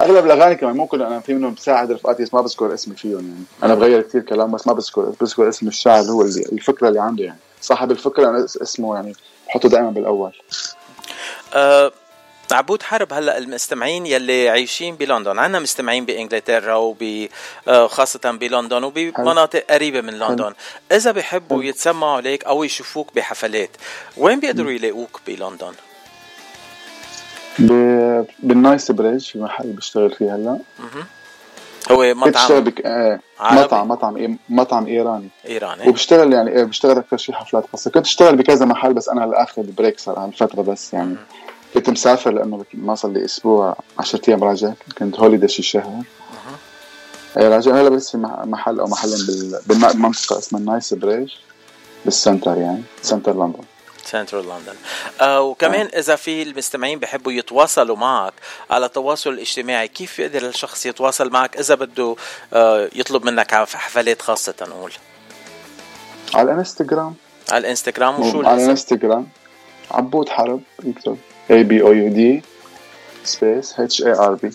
أغلب الأغاني كمان كله أنا في منهم بساعد رفقاتي بس ما بذكر اسمي فيهم يعني. أنا بغير كثير كلام بس ما بذكر بذكر اسم الشاعر هو اللي الفكرة اللي عنده يعني. صاحب الفكرة أنا اس- اسمه يعني بحطه دائما بالأول. آه عبود حرب هلأ المستمعين يلي عايشين بلندن. عنا مستمعين بإنجلترا وب آه، خاصة بلندن وبمناطق قريبة من لندن. إذا بيحبوا يتسمعوا عليك أو يشوفوك بحفلات وين بيقدروا يلاقوك بلندن؟ ب- بال Knightsbridge في محل بشتغل فيه هلأ. هو مطعم بك... آه؟ مطعم مطعم إيه- مطعم إيراني. إيراني. وبشتغل يعني إيه بشتغل أكثر شيء حفلات خاصة. كنت أشتغل بكذا محل بس أنا هلا اخذ break صار عن فترة بس يعني. كنت مسافر لأنه ما صار لي أسبوع 10 أيام راجع كنت holiday شي شهر. إيه راجع. هلا بس في مح- محل أو محلين بال- بالمنطقة اسمها Knightsbridge بال center يعني center لندن Central London آه وكمان إذا في المستمعين بحبوا يتواصلوا معك على التواصل الاجتماعي كيف يقدر الشخص يتواصل معك إذا بده آه يطلب منك على حفلات خاصة؟ نقول. على الإنستغرام. على الإنستغرام وشو على الإنستغرام. عبود حرب يكتب. A B O U D space H A R B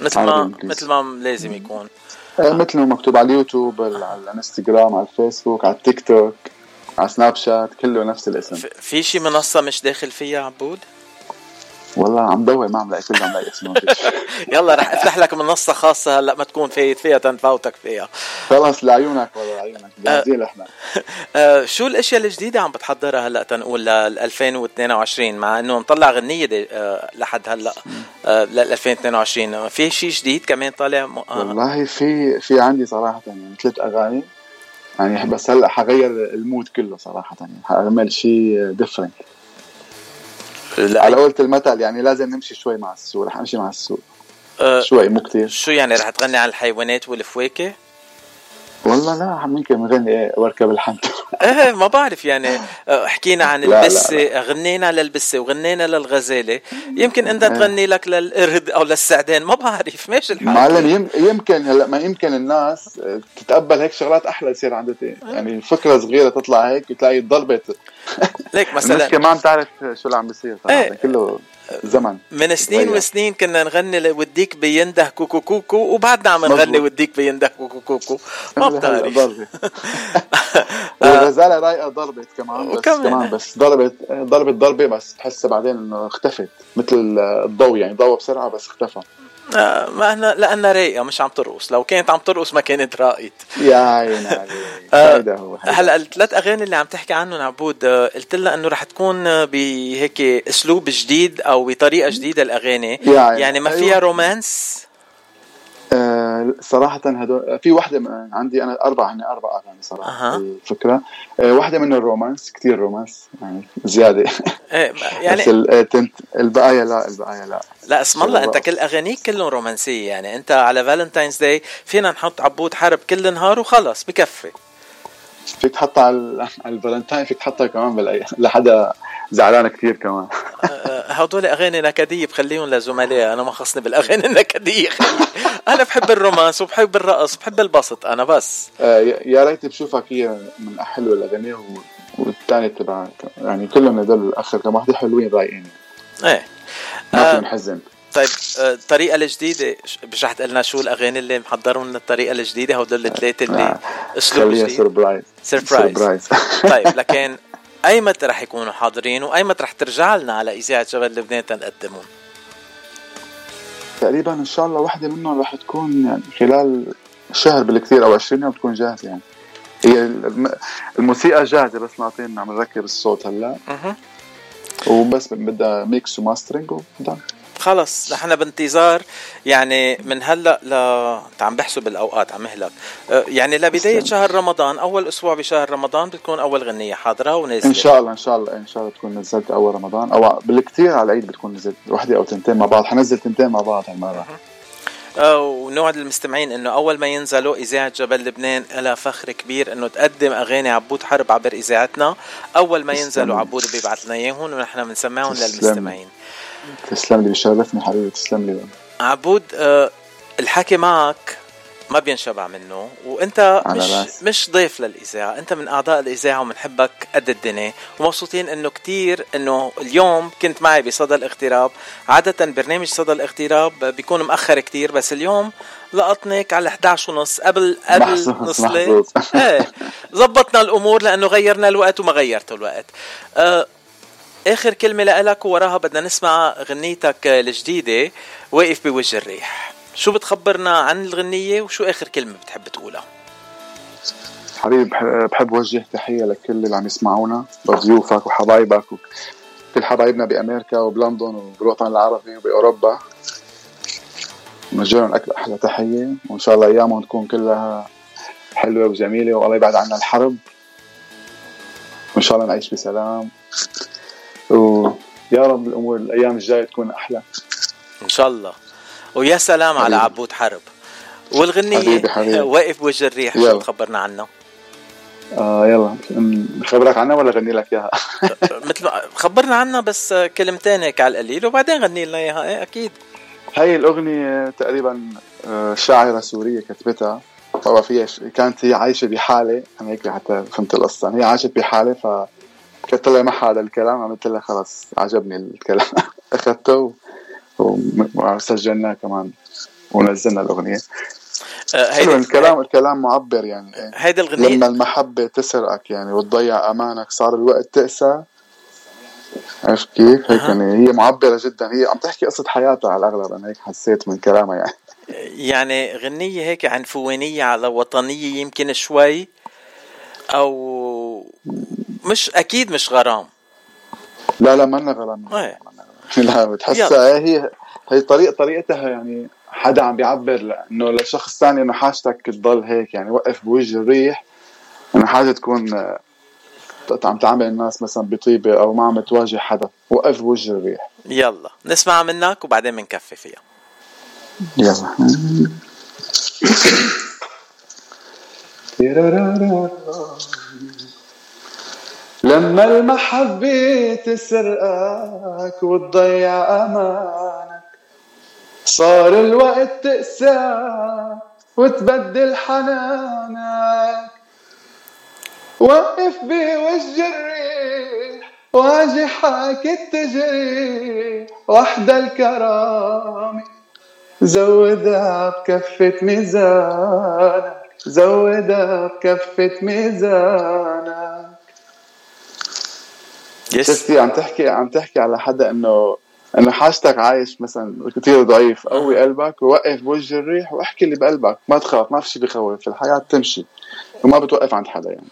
مثل ما. مثل ما لازم يكون. مثل ما مكتوب على اليوتيوب على الانستغرام على الفيسبوك على التيك توك على سناب شات كله نفس الاسم. في شي منصة مش داخل فيها عبود؟ والله عم دور ما عم لاقي كله عم لاقي اسمه يلا رح افتح لك منصه خاصة هلأ ما تكون فايت فيها تنفوتك فيها. خلص لعيونك والله لعيونك. جاهزين إحنا. آه شو الأشياء الجديدة عم بتحضرها هلأ تنقول لل 2022 مع إنه مطلع غنية دي آه لحد هلأ آه لل 2022 في شيء جديد كمان طالع؟ م... آه. والله في في عندي صراحة يعني ثلاث أغاني. يعني بس هلأ حغير ال mood كله صراحة يعني حأعمل شيء different على قولة المثل يعني لازم نمشي شوي مع السوق رح أمشي مع السوق أه شوي مو كتير. شو يعني رح تغني عن الحيوانات والفواكه؟ والله لا عم يمكن نغني واركب الحمد إيه ما بعرف يعني آه، حكينا عن البسة غنينا للبسة وغنينا للغزالة. يمكن انت تغني لك للقرد أو للسعدان ما بعرف ماشي الحال. معلم يم- يمكن هلا ما يمكن الناس تتقبل هيك شغلات أحلى يصير عندها تاني. يعني فكرة صغيرة تطلع هيك تلاقي ضربت ليك مثلا. المشكلة ما عم تعرف شو اللي عم بيصير إيه. كله زمن من سنين تغير. وسنين كنا نغني وديك بينده كوكو كوكو وبعدنا عم نغني. وديك بينده كوكو كوكو ما بتعرف والغزاله رايقة ضربت كمان بس وكمان. كمان بس ضربت ضربت ضربة بس تحسها بعدين انه اختفت مثل الضوء يعني ضوى بسرعة بس اختفى آه، ما إحنا لانها رايقة مش عم ترقص. لو كانت عم ترقص ما كانت راقت يا عيني عليك. آه، هو. هلأ الثلاث أغاني اللي عم تحكي عنهم عبود آه، قلت لها إنه رح تكون آه، بهيك أسلوب جديد أو بطريقة جديدة الأغاني. يعني- ما أيوة. فيها رومانس. آه، صراحة هدول في وحدة من عندي أنا أربع هن أربع أغاني صراحة أها. الفكرة آه، واحدة من الرومانس كتير رومانس يعني زيادة إيه، يعني يعني آه، البقايا لا البقايا لا لا اسم الله أنت بالرقص. كل أغانيك كلهم رومانسية يعني أنت على Valentine's Day فينا نحط عبود حرب كل نهار وخلص بكفي فيك تحطها على ال- على الفالنتاين فيك تحطها كمان لحدا زعلان كتير كمان. آه، هدول أغاني نكدية بخليهم لزملائي أنا ما خصني بالأغاني النكدية. أنا بحب ال romance وبحب الرقص بحب البسط أنا بس. آه، يا ريت بشوفك هي من حلوة الأغاني و- والثاني تبع يعني كلهم هدول الآخر كم واحدة حلوين رايقين. إيه. ما آه، في نحزن. طيب آه، الطريقة الجديدة ش- مش رح تقلنا شو الأغاني اللي محضروا لنا الطريقة الجديدة هدول الثلاثة اللي آه، خليها جديد. سربرايز سربرايز سربرايز طيب لكن أيمت رح يكونوا حاضرين وأيمت رح ترجع لنا على إذاعة جبل لبنان تنقدمهم تقريبا إن شاء الله واحدة منهم رح تكون يعني خلال شهر بالكثير أو 20 يوم تكون جاهزة يعني. هي الم- الموسيقى جاهزة بس ناطرين عم نركب الصوت هلأ. وبس بدها mix و mastering وده خلص نحن بانتظار يعني من هلأ ل عم بحسب الأوقات عم مهلك آه، يعني لبداية شهر رمضان أول أسبوع بشهر رمضان بتكون أول غنية حاضرة ونازلة. إن شاء الله إن شاء الله إن شاء الله تكون نزلت أول رمضان. أو بالكثير على العيد بتكون نزلت وحدة أو تنتين مع بعض. حنزل تنتين مع بعض هالمرة. آه، ونوعد المستمعين إنه أول ما ينزلوا إذاعة جبل لبنان لها فخر كبير إنه تقدم أغاني عبود حرب عبر إذاعتنا. أول ما ينزلوا. عبود بيبعث لنا إياهم ونحن بنسمعهم. للمستمعين. تسلم لي بيشرفني حبيبي تسلم لي عبود آه، الحكي معك ما بينشبع منه وانت مش راسي. مش ضيف للإذاعة. انت من أعضاء الإذاعة وبنحبك قد الدنيا ومبسوطين إنه كتير إنه اليوم كنت معي بصدى الاغتراب. عادة برنامج صدى الاغتراب بيكون مأخر كتير بس اليوم لقطنك على 11 ونص قبل قبل نص ليل. إيه زبطنا الأمور لأنه غيرنا الوقت وما غيرتوا الوقت. آه آخر كلمة لك ووراها بدنا نسمع غنيتك الجديدة واقف بوجه الريح. شو بتخبرنا عن الغنية وشو آخر كلمة بتحب تقولها؟ حبيبي بح- بحب وجه تحية لكل اللي عم يسمعونا لضيوفك وحبايبك وكل حبايبنا بأمريكا وبلندن وبالوطن العربي وبأوروبا. نوجه لهم أحلى تحية وإن شاء الله أيامهم تكون كلها حلوة وجميلة والله يبعد عنا الحرب. وإن شاء الله نعيش بسلام. ويا رب الأمور الأيام الجاية تكون أحلى إن شاء الله ويا سلام على. عبود حرب والغنية حبيبي، حبيبي. واقف بوجه الريح شو يلا. بتخبرنا عنها آه يلا نخبرك عنها ولا اغني لك إياها مثل ما خبرنا عنها بس كلمتين هيك على القليل وبعدين غني لنا إياها إيه أكيد هاي الأغنية تقريبا آه، شاعرة سورية كتبتها طبعا فيها. كانت هي عايشة بحالة أنا هيك حتى فهمت القصة هي عاشت بحالة ف كنت طلع معها هذا الكلام عملت لها خلص عجبني الكلام. وم- وسجلناه كمان ونزلنا الأغنية آه، حلو الكلام الكلام معبر يعني. هيدي الغنيه لما المحبة تسرقك يعني وتضيع أمانك صار الوقت تأسى عرفت كيف؟ هيك. يعني هي معبرة جدا هي عم تحكي قصة حياتها على الأغلب أنا هيك حسيت من كلامها يعني يعني غنية هيك عنفوانية على وطنية يمكن شوي أو مش أكيد مش غرام. لا لا منا غرام. إيه. لا بتحسها هي هي طريقة طريقتها يعني حدا عم بيعبر إنه لشخص ثاني إنه حاجتك تضل هيك يعني وقف بوجه الريح إنه حاجة تكون آه، عم تعامل الناس مثلا بطيبة أو ما عم تواجه حدا. وقف بوجه الريح. يلا. نسمع منك وبعدين بنكفي فيها. يلا. لما المحبة تسرقك وتضيع أمانك صار الوقت تقسى وتبدل حنانك. وقف بوجه الريح واجحك التجريح وحدة الكرامة زودها بكفة ميزانك زودها بكفة ميزانك. شفتي عم تحكي عم تحكي على حدا انه إنه حاجتك عايش مثلا كثير ضعيف قوي قلبك ووقف بوجه الريح واحكي اللي بقلبك. ما تخاف ما في شيء بخوف الحياة تمشي. وما بتوقف عند حدا يعني.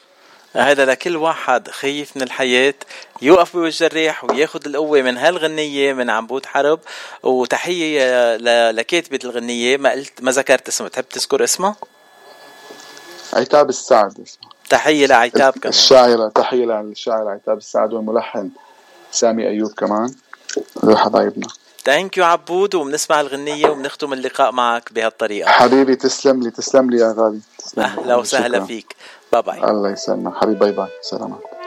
هذا لكل واحد خايف من الحياة يوقف بوجه الريح وياخذ القوة من هالغنية من عنبود حرب. وتحية لكاتبة الغنية ما قلت ما ذكرت اسمها تحب تذكر اسمها؟ عتاب السعد. اسمه تحية لعتاب كمان. الشاعرة تحية للشاعر عتاب السعد والملحن سامي أيوب كمان. حبايبنا. ثانك يو عبود وبنسمع الغنية وبنختم اللقاء معك بهالطريقة. حبيبي تسلم لي تسلم لي يا غالي. تسلم. أهلا وسهلا فيك. bye bye الله يسلمك. حبيبي bye bye سلامات.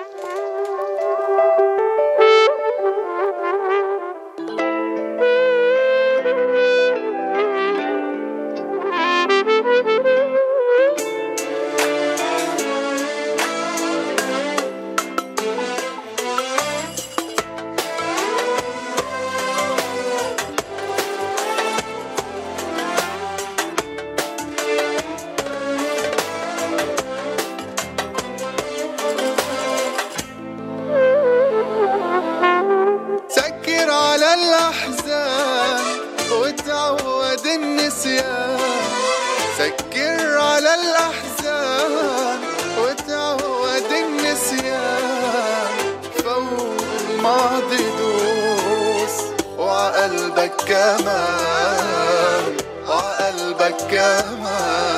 وعقلبك كمان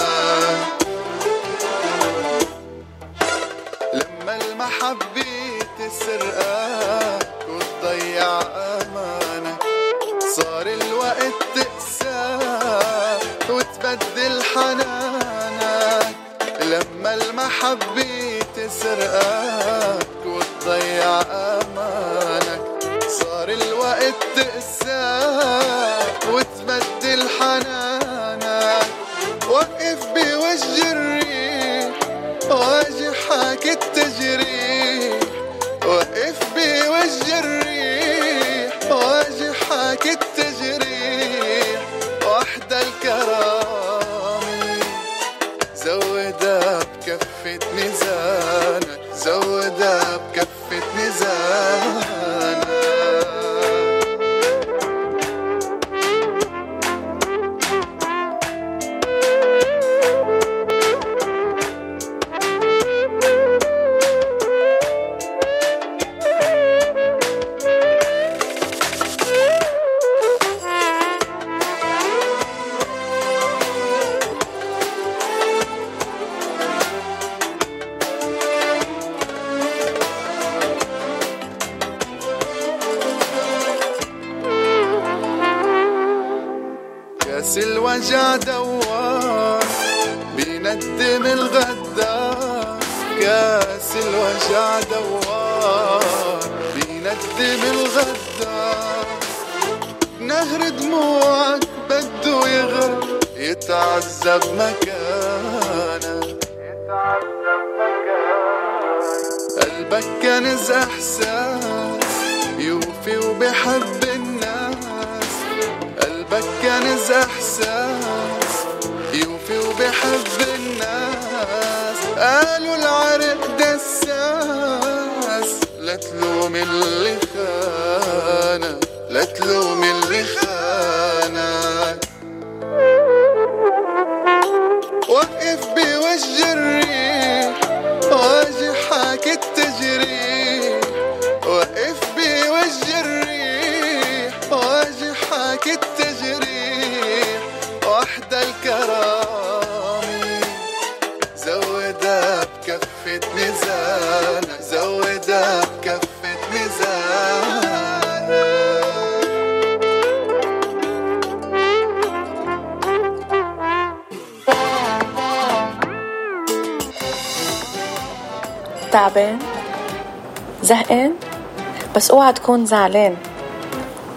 تكون زعلان.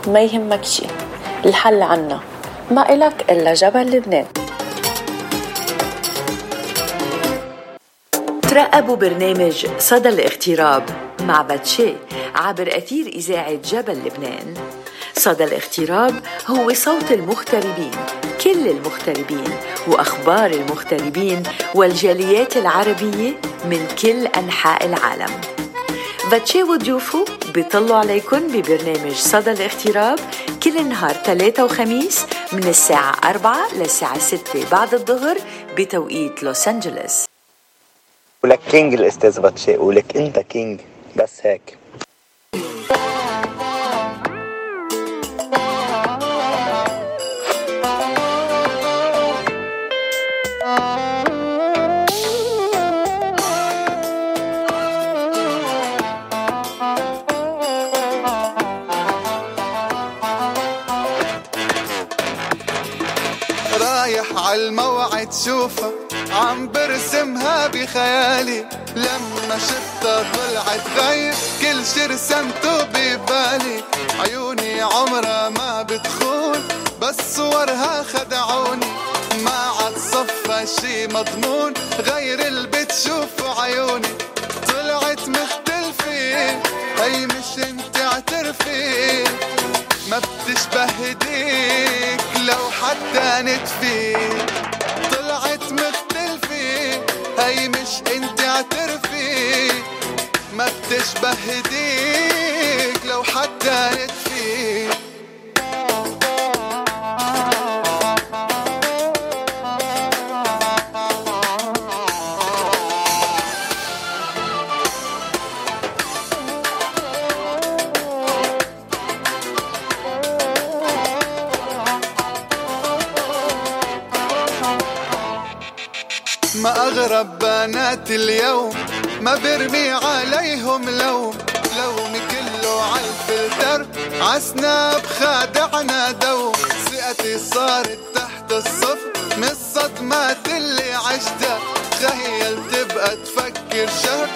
ما يهمك شي. الحل عنا. ما إلك إلا جبل لبنان. ترقبوا برنامج صدى الاغتراب مع باتشي عبر أثير إذاعة جبل لبنان. صدى الاغتراب هو صوت المغتربين كل المغتربين وأخبار المغتربين والجاليات العربية من كل أنحاء العالم. باتشي وضيوفه بيطلوا عليكم ببرنامج صدى الاغتراب كل نهار ثلاثة وخميس من الساعة أربعة للساعة ستة بعد الظهر بتوقيت لوس أنجلوس. ولك king الأستاذ باتشي ولك أنت king بس هيك. عم برسمها بخيالي. لما شفتها طلعت غير كل شي رسمته ببالي. عيوني عمرها ما بتخون بس صورها خدعوني ما عاد صفى شي مضمون غير اللي بتشوفه عيوني. طلعت مختلفة هي مش انت اعترفي ما بتشبه هديك لو حتى نتفي مش انت اعترفي ما بتشبه هديك لو حتى نتفي ما أغرب بنات اليوم ما برمي عليهم لوم لومي كله عالفلتر عسناب خادعنا دوم ثقتي صارت تحت الصفر من الصدمات اللي عشتها تخيل تبقى تفكر شهر.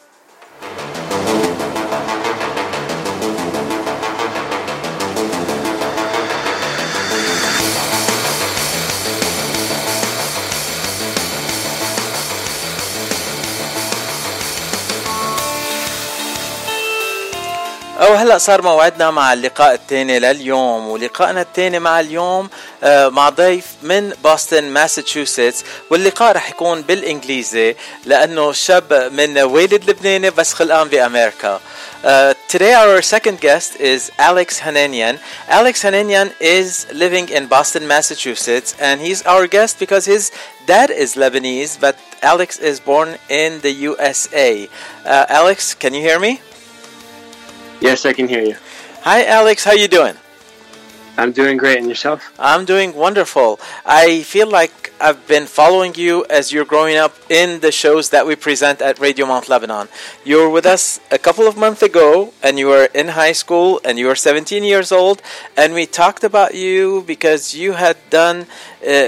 أو هلا صار موعدنا مع اللقاء الثاني لليوم ولقائنا الثاني مع اليوم آه، مع ضيف من بوسطن ماساتشوستس واللقاء رح يكون بالانجليزي لأنه شاب من والد لبناني بس خلقان بامريكا. Uh, today our second guest is Alex Hananian. Alex Hananian is living in Boston, Massachusetts, and he's our guest because his dad is Lebanese, but Alex is born in the USA. Uh, Alex, can you hear me? Yes, I can hear you. Hi, Alex. How you doing? I'm doing great, and yourself? I'm doing wonderful. I feel like I've been following you as you're growing up in the shows that we present at Radio Mount Lebanon. You were with us a couple of months ago, and you were in high school, and you were 17 years old, and we talked about you because you had done uh,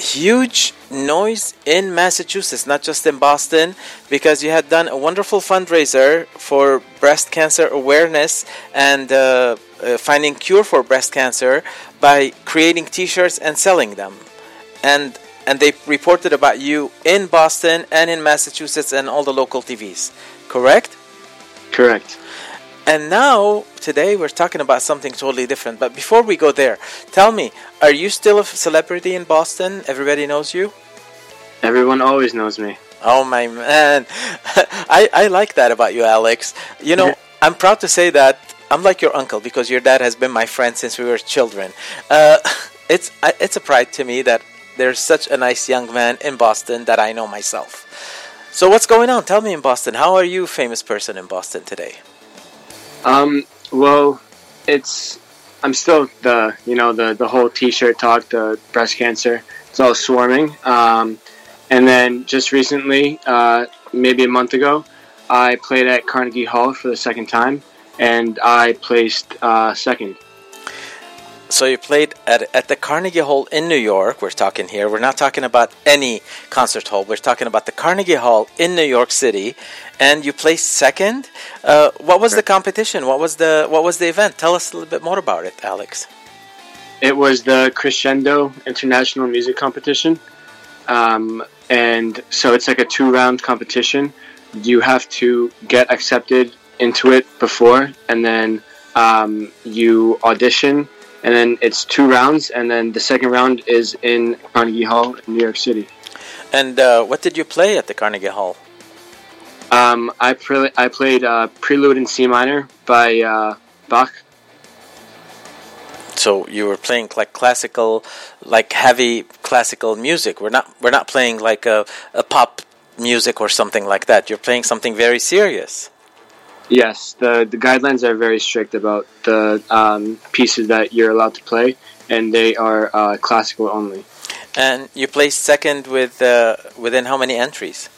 huge noise in Massachusetts, not just in Boston, because you had done a wonderful fundraiser for breast cancer awareness and uh, uh, finding cure for breast cancer by creating T-shirts and selling them, and and they reported about you in Boston and in Massachusetts and all the local TVs. Correct? Correct. And now, today, we're talking about something totally different. But before we go there, tell me, are you still a celebrity in Boston? Everybody knows you? Everyone always knows me. Oh my man, I, I like that about you, Alex. You know, I'm proud to say that I'm like your uncle because your dad has been my friend since we were children. Uh, it's it's a pride to me that there's such a nice young man in Boston that I know myself. So what's going on? Tell me in Boston. How are you, famous person in Boston today? Um, well, it's I'm still the you know the the whole T-shirt talk, the breast cancer. It's all swarming. Um, and then just recently, uh, maybe a month ago, I played at Carnegie Hall for the second time, and I placed uh, second. So you played at, at the Carnegie Hall in New York. We're talking here. We're not talking about any concert hall. We're talking about the Carnegie Hall in New York City, and you placed second. Uh, what was the competition? What was the what was the event? Tell us a little bit more about it, Alex. It was the Crescendo International Music Competition. Um, and so it's like a two round competition. You have to get accepted into it before, and then um, you audition, and then it's two rounds, and then the second round is in Carnegie Hall in New York City. And uh, what did you play at the Carnegie Hall? Um, I, pre- I played uh, Prelude in C minor by uh, Bach. So you were playing like classical, like heavy classical music. We're not we're not playing like a, a pop music or something like that. You're playing something very serious. Yes, the the guidelines are very strict about the um, pieces that you're allowed to play, and they are uh, classical only. And you placed second with uh, within how many entries?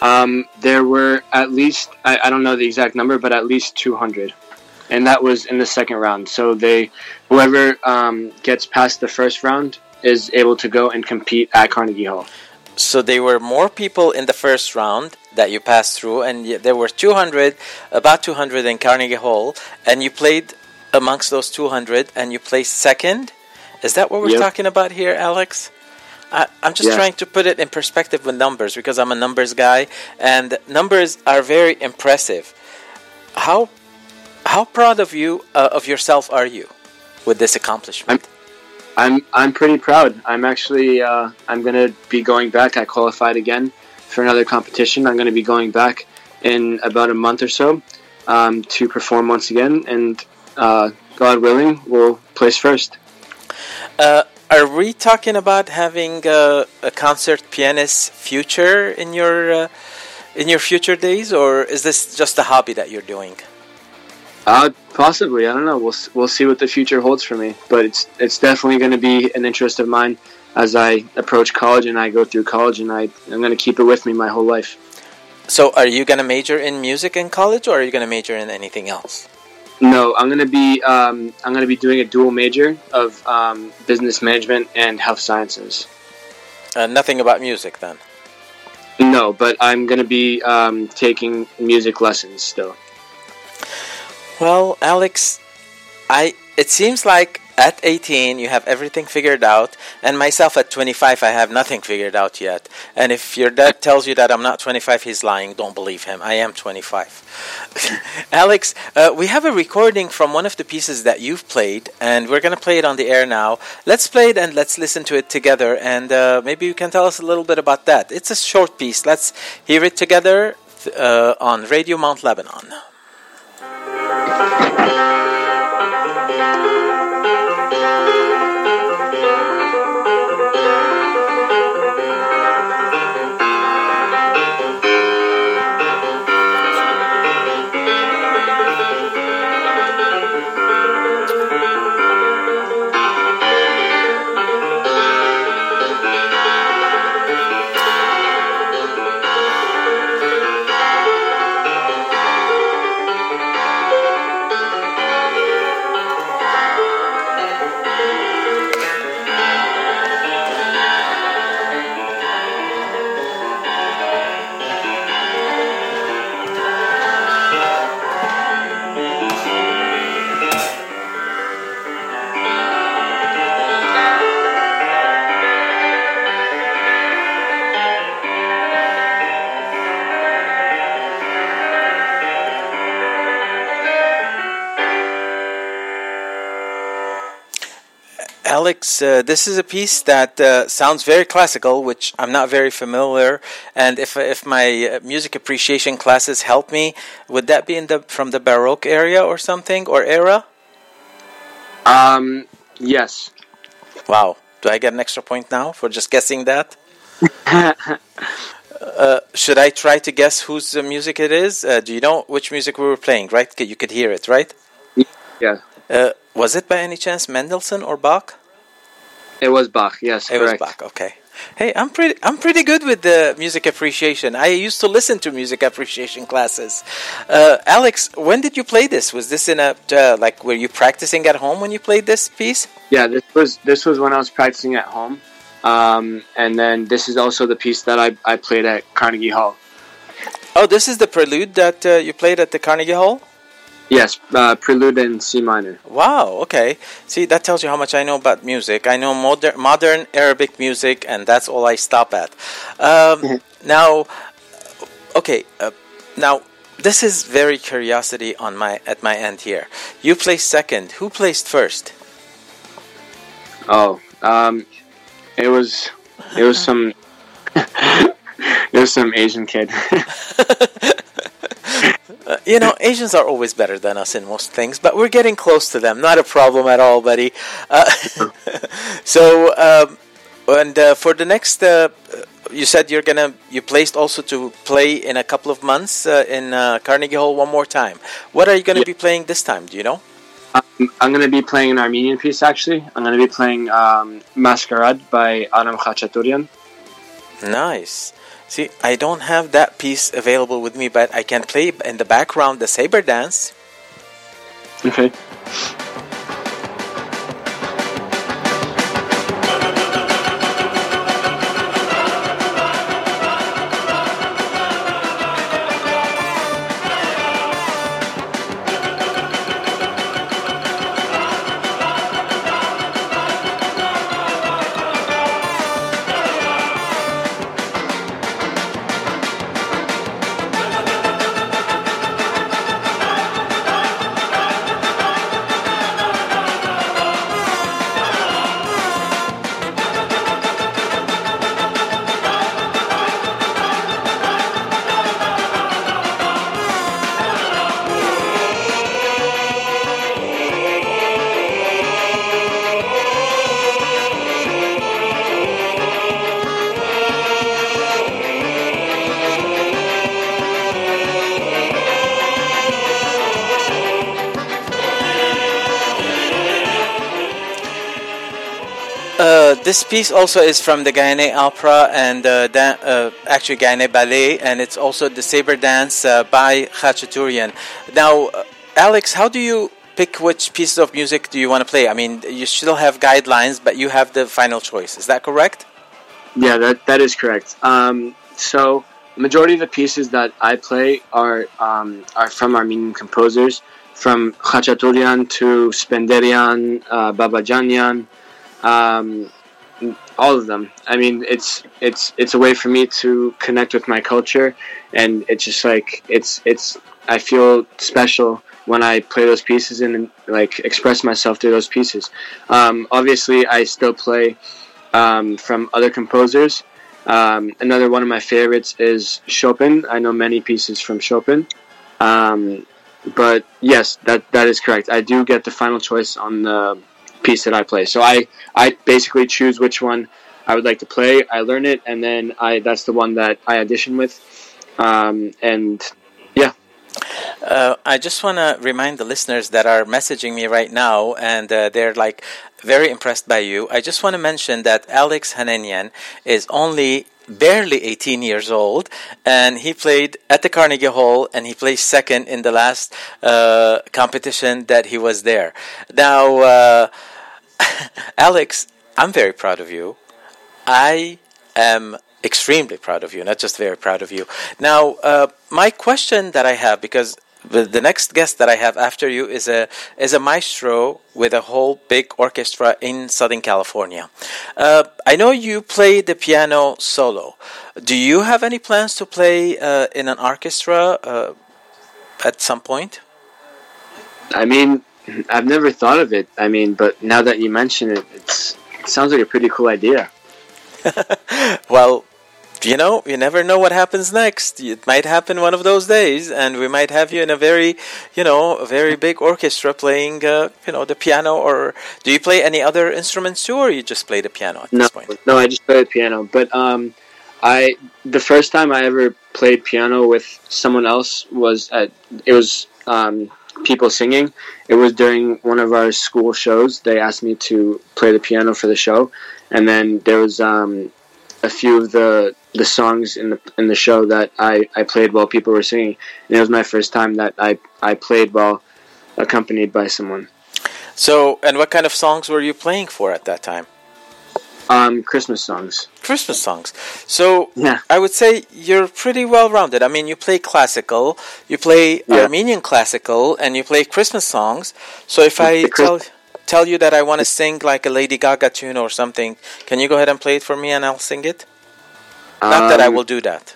Um, there were at least I, I don't know the exact number, but at least 200, and that was in the second round. So they whoever um, gets past the first round is able to go and compete at Carnegie Hall. So there were more people in the first round that you passed through, and there were 200, about 200 in Carnegie Hall, and you played amongst those 200, and you placed second. Is that what we're Yep. talking about here, Alex? I, I'm just Yes. trying to put it in perspective with numbers because I'm a numbers guy, and numbers are very impressive. How how proud of you uh, of yourself are you with this accomplishment? I'm I'm pretty proud. I'm actually uh, I'm gonna be going back. I qualified again for another competition. I'm gonna be going back in about a month or so um, to perform once again, and uh, God willing, we'll place first. Uh, are we talking about having uh, a concert pianist future in your uh, in your future days, or is this just a hobby that you're doing? Uh, possibly. I don't know. We'll we'll see what the future holds for me. But it's it's definitely going to be an interest of mine as I approach college and I go through college, and I I'm going to keep it with me my whole life. So, are you going to major in music in college, or are you going to major in anything else? No, I'm gonna be um, I'm gonna be doing a dual major of um, business management and health sciences. Uh, nothing about music, then. No, but I'm gonna be um, taking music lessons still. Well, Alex, I it seems like at 18 you have everything figured out, and myself at 25 I have nothing figured out yet. And if your dad tells you that I'm not 25, he's lying. Don't believe him. I am 25. Alex, uh, we have a recording from one of the pieces that you've played, and we're gonna play it on the air now. Let's play it and let's listen to it together, and uh, maybe you can tell us a little bit about that. It's a short piece. Let's hear it together uh, on Radio Mount Lebanon. Alex, uh, this is a piece that uh, sounds very classical, which I'm not very familiar. And if if my uh, music appreciation classes help me, would that be in the from the Baroque area or something or era? Um, yes. Wow. Do I get an extra point now for just guessing that? uh, should I try to guess whose uh, music it is? Uh, do you know which music we were playing? Right, you could hear it, right? Yeah. Uh, was it by any chance Mendelssohn or Bach? It was Bach. Yes, It correct. was Bach. Okay. Hey, I'm pretty. I'm pretty good with the music appreciation. I used to listen to music appreciation classes. Uh, Alex, when did you play this? Was this in a uh, like? Were you practicing at home when you played this piece? Yeah, this was this was when I was practicing at home, um, and then this is also the piece that I, I played at Carnegie Hall. Oh, this is the prelude that uh, you played at the Carnegie Hall. Yes, uh, Prelude in C minor. Wow. Okay. See, that tells you how much I know about music. I know modern modern Arabic music, and that's all I stop at. Um, now, okay. Uh, now, this is very curiosity on my at my end here. You placed second. Who placed first? Oh, um, it was it was some it was some Asian kid. Uh, you know, Asians are always better than us in most things, but we're getting close to them. Not a problem at all, buddy. Uh, so, um, and uh, for the next, uh, you said you're gonna you placed also to play in a couple of months uh, in uh, Carnegie Hall one more time. What are you gonna be playing this time? Do you know? Um, I'm going to be playing an Armenian piece. Actually, I'm going to be playing um, Masquerade by Adam Khachaturian. Nice. See, I don't have that piece available with me, but I can play in the background the saber dance. Okay. This piece also is from the Guyane Opera and uh, uh, actually Guyane Ballet, and it's also the Saber Dance uh, by Khachaturian. Now, uh, Alex, how do you pick which pieces of music do you want to play? I mean, you still have guidelines, but you have the final choice. Is that correct? Yeah, that that is correct. Um, so majority of the pieces that I play are um, are from Armenian composers, from Khachaturian to Spenderian, uh, Babajanyan, um, all of them. I mean, it's it's it's a way for me to connect with my culture, and it's just like it's it's. I feel special when I play those pieces and like express myself through those pieces. Um, obviously, I still play um, from other composers. Um, another one of my favorites is Chopin. I know many pieces from Chopin. Um, but yes, that that is correct. I do get the final choice on the piece that I play. So I I basically choose which one I would like to play. I learn it, and then I that's the one that I audition with. Um, and yeah, Uh, I just want to remind the listeners that are messaging me right now and uh, they're like very impressed by you. I just want to mention that Alex Hananian is only barely 18 years old and he played at the Carnegie Hall and he placed second in the last uh, competition that he was there. Now, uh, Alex, I'm very proud of you. I am extremely proud of you, not just very proud of you. Now, uh, my question that I have, because the, next guest that I have after you is a is a maestro with a whole big orchestra in Southern California. Uh, I know you play the piano solo. Do you have any plans to play uh, in an orchestra uh, at some point? I mean, I've never thought of it. I mean, but now that you mention it, it's sounds like a pretty cool idea. Well, you know, you never know what happens next. It might happen one of those days, and we might have you in a very, you know, a very big orchestra playing, uh, you know, the piano. Or do you play any other instruments too, or you just play the piano at No, this point? no, I just play the piano. But um, I the first time I ever played piano with someone else was at it was um, people singing. It was during one of our school shows. They asked me to play the piano for the show, and then there was um, a few of the the songs in the in the show that I, I played while people were singing. And it was my first time that I I played while accompanied by someone. So, and what kind of songs were you playing for at that time? Um, Christmas songs. Christmas songs. So Yeah. I would say you're pretty well rounded. I mean, you play classical, you play Yeah. Armenian classical, and you play Christmas songs. So if I tell tell you that I want to sing like a Lady Gaga tune or something, can you go ahead and play it for me and I'll sing it? Not that I Um, will do that.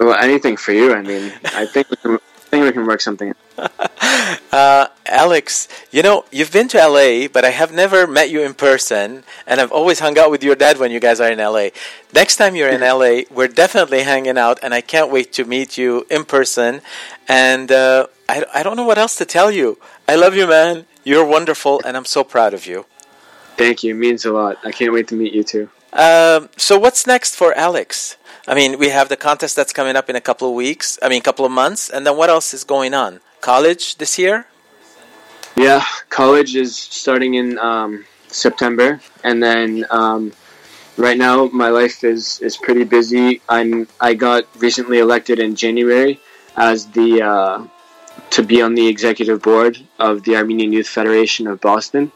Well, anything for you. I mean, I think we can, I think we can work something. Uh, Alex, you know, you've been to LA, but I have never met you in person, and I've always hung out with your dad when you guys are in LA. Next time you're in LA, we're definitely hanging out, and I can't wait to meet you in person. And uh, I, I don't know what else to tell you. I love you, man. You're wonderful, and I'm so proud of you. Thank you. It means a lot. I can't wait to meet you too. Um, so what's next for Alex? I mean, we have the contest that's coming up in a couple of weeks. I mean, a couple of months, and then what else is going on? College this year? Yeah, college is starting in um, September, and then um, right now my life is, is pretty busy. I'm I got recently elected in January as the uh, to be on the executive board of the Armenian Youth Federation of Boston,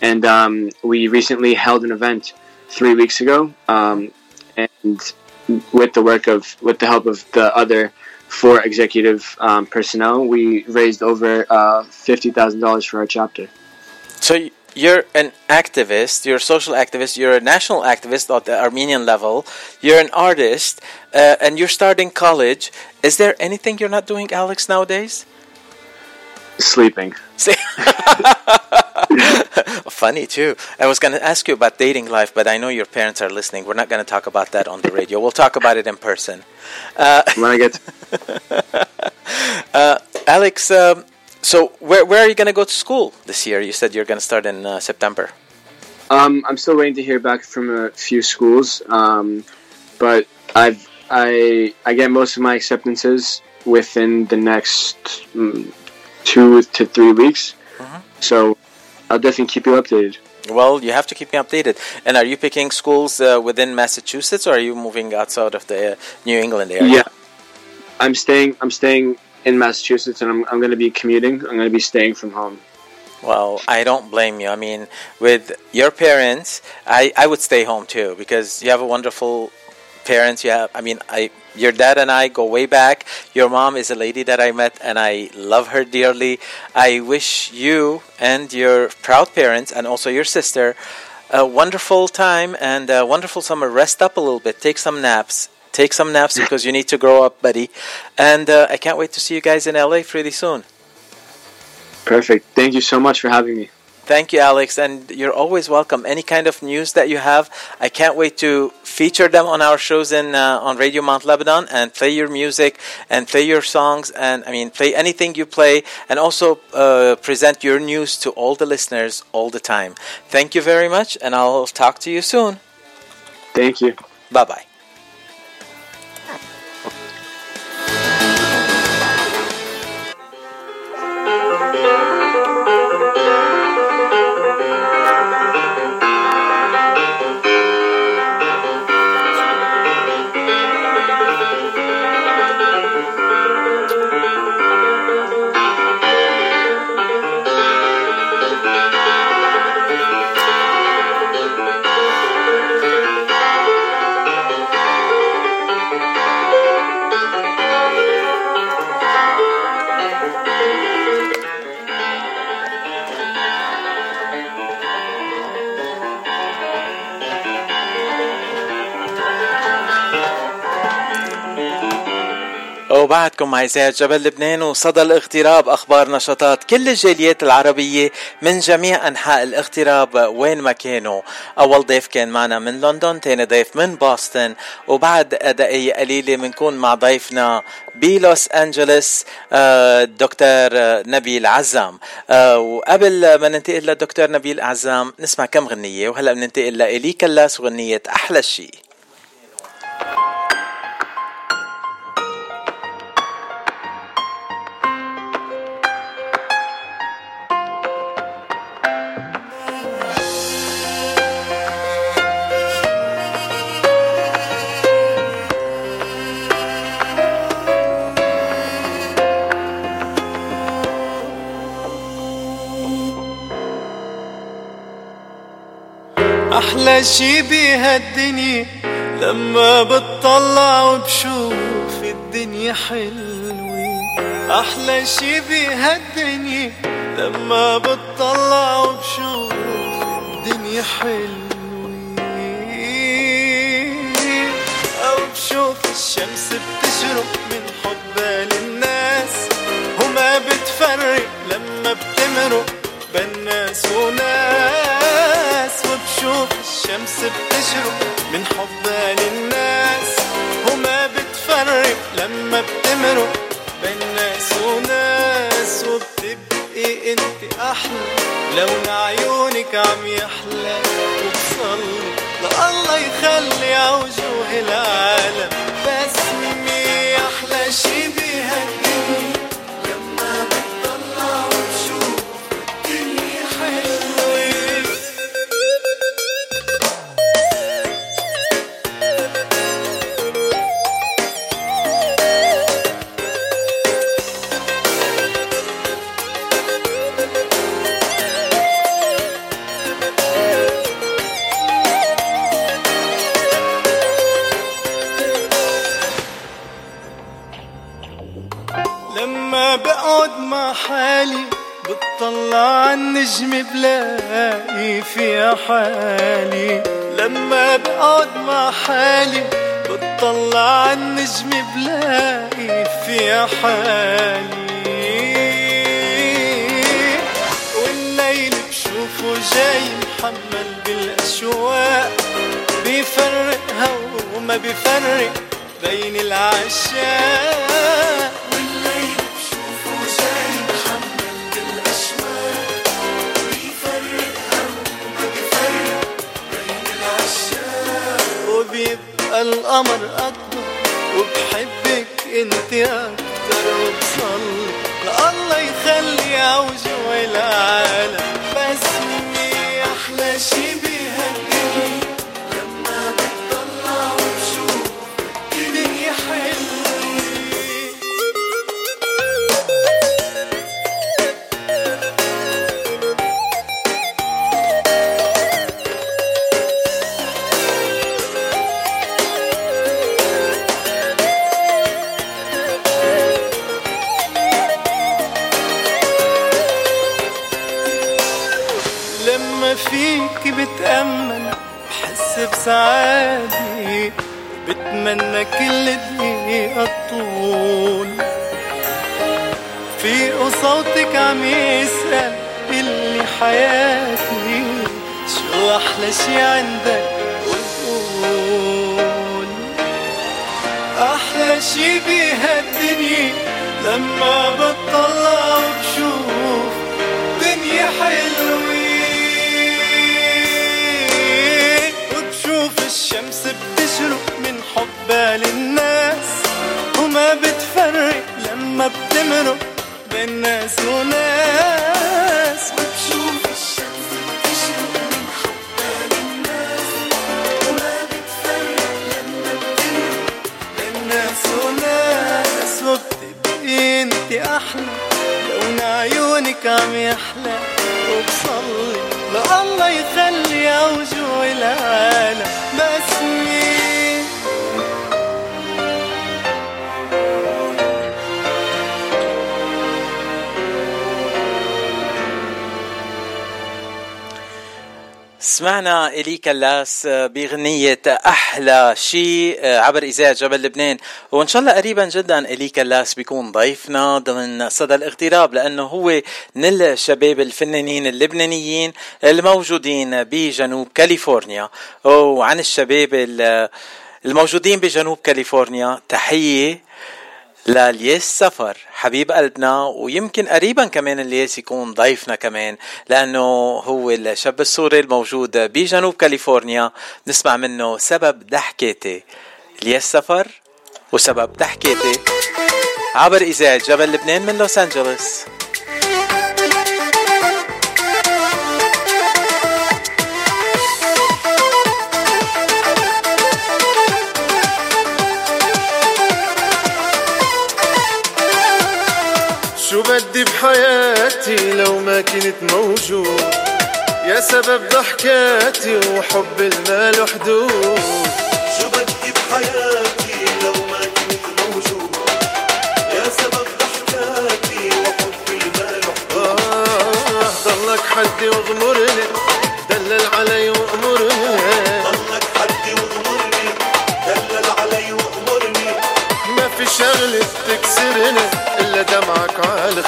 and um, we recently held an event three weeks ago, um, and with the work of with the help of the other four executive um, personnel, we raised over uh, fifty thousand dollars for our chapter. So you're an activist, you're a social activist, you're a national activist at the Armenian level, you're an artist, uh, and you're starting college. Is there anything you're not doing, Alex, nowadays? Sleeping. Funny too. I was going to ask you about dating life, but I know your parents are listening. We're not going to talk about that on the radio. We'll talk about it in person. Uh, when I get, uh, Alex, um, so where where are you going to go to school this year? You said you're going to start in uh, September. Um, I'm still waiting to hear back from a few schools, um, but I've I I get most of my acceptances within the next mm, two to three weeks. So I'll definitely keep you updated. Well, you have to keep me updated. And are you picking schools uh, within Massachusetts, or are you moving outside of the uh, New England area? Yeah, I'm staying. I'm staying in Massachusetts, and I'm I'm going to be commuting. I'm going to be staying from home. Well, I don't blame you. I mean, with your parents, I, I would stay home too because you have a wonderful parents. You have, I mean, I your dad and I go way back. Your mom is a lady that I met and I love her dearly. I wish you and your proud parents and also your sister a wonderful time and a wonderful summer. Rest up a little bit. Take some naps. Take some naps because you need to grow up, buddy. And uh, I can't wait to see you guys in LA pretty soon. Perfect. Thank you so much for having me. Thank you, Alex, and you're always welcome. Any kind of news that you have, I can't wait to feature them on our shows in uh, on Radio Mount Lebanon and play your music and play your songs and I mean play anything you play and also uh, present your news to all the listeners all the time. Thank you very much, and I'll talk to you soon. Thank you. Bye bye. وبعدكم مع إذاعة جبل لبنان وصدى الاغتراب أخبار نشاطات كل الجاليات العربية من جميع أنحاء الاغتراب وين ما كانوا. أول ضيف كان معنا من لندن تاني ضيف من بوسطن. وبعد دقايق قليلة بنكون مع ضيفنا بلوس أنجلوس الدكتور نبيل عزام. آه، وقبل ما ننتقل للدكتور نبيل عزام نسمع كم غنية. وهلأ بننتقل لإلي كلاس وغنية أحلى شيء أحلى شي بهالدنيا لما بتطلع وبشوف الدنيا حلوة. أحلى شي بهالدنيا لما بتطلع وبشوف الدنيا حلوة. أو بشوف الشمس بتشرق من حبها للناس وما بتفرق لما بتمرق بالناس وناس. وبشوف الشمس بتشرق من حبها للناس وما بتفرق لما بتمرق بين ناس وناس وبتبقي انت أحلى. لون عيونك عم يحلى وبصلي لله يخلي عوجوه العالم. بسمي أحلى شي بهالدنيا فيها حالي. لما بقعد مع حالي بتطلع عالنجم بلاقي فيها حالي. والليل بشوفه جاي محمل بالأشواق. بيفرقها وما بيفرق بين العشاق. القمر أكبر وبحبك أنت أكتر وبصلي الله يخلي عوجه العالم بسمي أحلى شي لما فيك بتأمل بحس بسعادة بتمنى كل دقيقة طول. في صوتك عم يسأل اللي حياتي شو أحلى شي عندك وقول أحلى شي بهالدنيا لما بتطلع بتشرق من حبها للناس وما بتفرق لما بتمرق بين ناس وناس. وبشوف الشمس من حبها للناس وما بتفرق لما بتمرق بين ناس وناس. انت أحلى لون عيونك عم يحلى. وبصلي لله يخلي اوجه العالم بسمي سمعنا إلي كلاس بغنية أحلى شيء عبر إذاعة جبل لبنان. وإن شاء الله قريبا جدا إلي كلاس بيكون ضيفنا ضمن صدى الاغتراب لأنه هو من الشباب الفنانين اللبنانيين الموجودين بجنوب كاليفورنيا. وعن الشباب الموجودين بجنوب كاليفورنيا تحية للياس سفر. حبيب قلبنا ويمكن قريبا كمان الياس يكون ضيفنا كمان لأنه هو الشاب السوري الموجود بجنوب كاليفورنيا. نسمع منه سبب ضحكاتي. الياس سفر وسبب ضحكاتي. عبر إذاعة جبل لبنان من لوس أنجلوس. بدي بحياتي لو ما كنت موجود. يا سبب ضحكاتي وحب المال وحدود. شو بدي بحياتي لو ما كنت موجود. يا سبب ضحكاتي وحب المال وحدود. آه ضلك حدي واغمرني دلل علي وأمرني. ضلك حدي واغمرني دلل علي وأمرني. ما في شغلة تكسرني. إلا دمعك على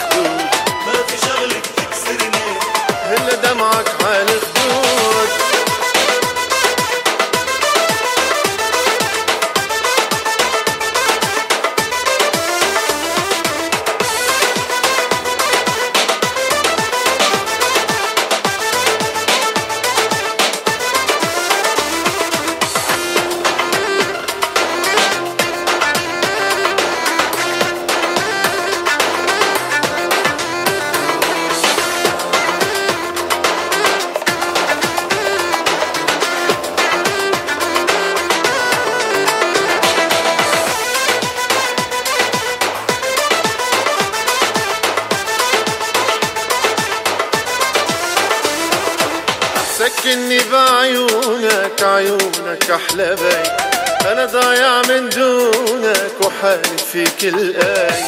وحالي فيك الآي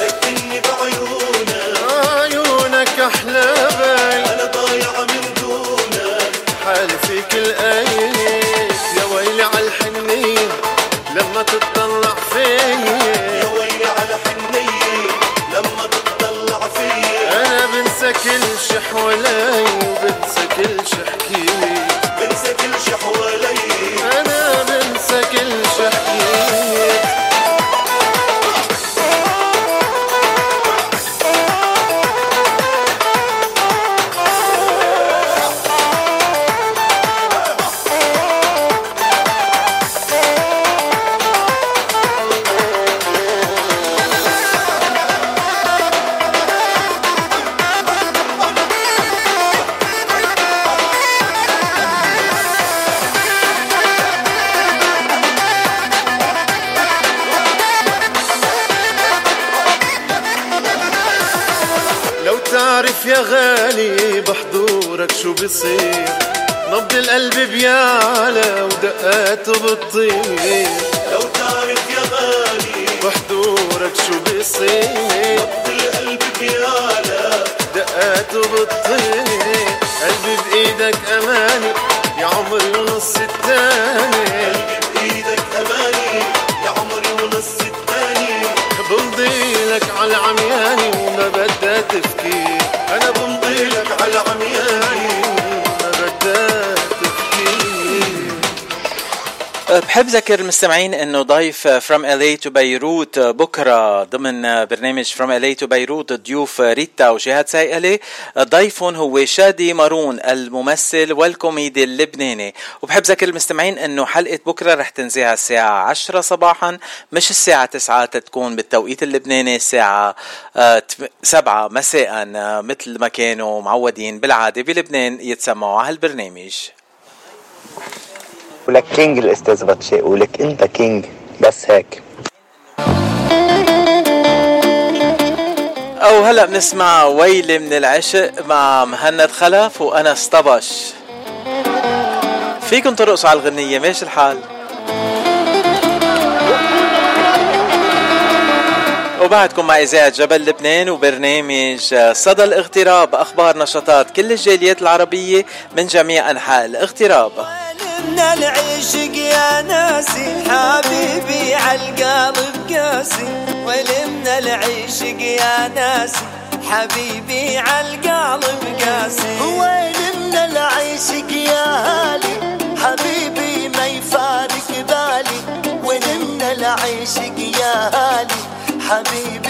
سكني بعيونك. عيونك أحلى بي أنا ضايع من دونك. حالي فيك الآي يا ذكر المستمعين إنه ضيف From LA to Beirut بكرة ضمن برنامج From LA to Beirut ضيوف ريتا وجهاد سايقلي ضيفهم هو شادي مارون الممثل والكوميدي اللبناني. وبحب ذكر المستمعين إنه حلقة بكرة رح تنزع الساعة 10 صباحا مش الساعة 9 تكون بالتوقيت اللبناني الساعة 7 مساء آه، مثل ما كانوا معودين بالعادة بلبنان يتسمعوا على هالبرنامج ولك king الأستاذ باتشي ولك أنت king بس هيك. أو هلا بنسمع ويلي من العشق مع مهند خلف وأنا طبش فيكم ترقصوا على الغنية ماشي الحال. وبعدكم مع إذاعة جبل لبنان وبرنامج صدى الاغتراب أخبار نشاطات كل الجاليات العربية من جميع أنحاء الاغتراب. من العشق يا ناسي حبيبي عالقلب قاسي. ولمن العشق يا ناسي حبيبي عالقلب قاسي. من العشق يا هالي حبيبي ما يفارق بالي. من العشق يا هالي حبيبي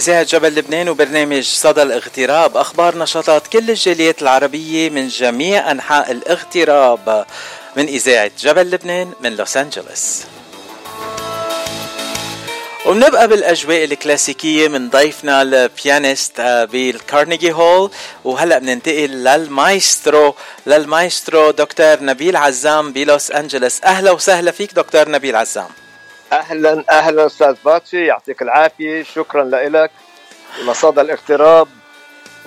إذاعة جبل لبنان وبرنامج صدى الاغتراب. أخبار نشاطات كل الجاليات العربية من جميع أنحاء الاغتراب. من إذاعة جبل لبنان من لوس أنجلوس. وبنبقى بالأجواء الكلاسيكية من ضيفنا ال pianist آه، بال Carnegie Hall. وهلأ بننتقل للمايسترو للمايسترو دكتور نبيل عزام بلوس أنجلوس. أهلا وسهلا فيك دكتور نبيل عزام. أهلا أهلا أستاذ باتشي يعطيك العافية شكرا لك لصدى الاغتراب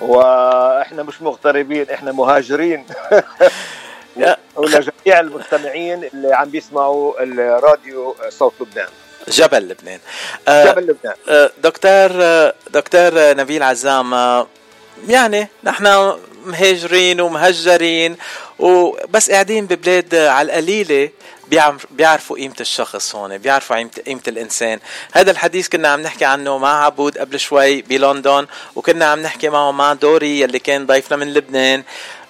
وإحنا مش مغتربين إحنا مهاجرين. ولجميع المستمعين اللي عم بيسمعوا الراديو صوت لبنان. جبل لبنان. آه، جبل لبنان. آه، دكتور آه، دكتور نبيل عزام يعني نحن مهاجرين ومهجرين وبس قاعدين ببلاد على القليلة. بيعرفوا قيمة الشخص هون بيعرفوا قيمة, الإنسان هذا الحديث كنا عم نحكي عنه مع عبود قبل شوي بلندن وكنا عم نحكي معه مع دوري يلي كان ضيفنا من لبنان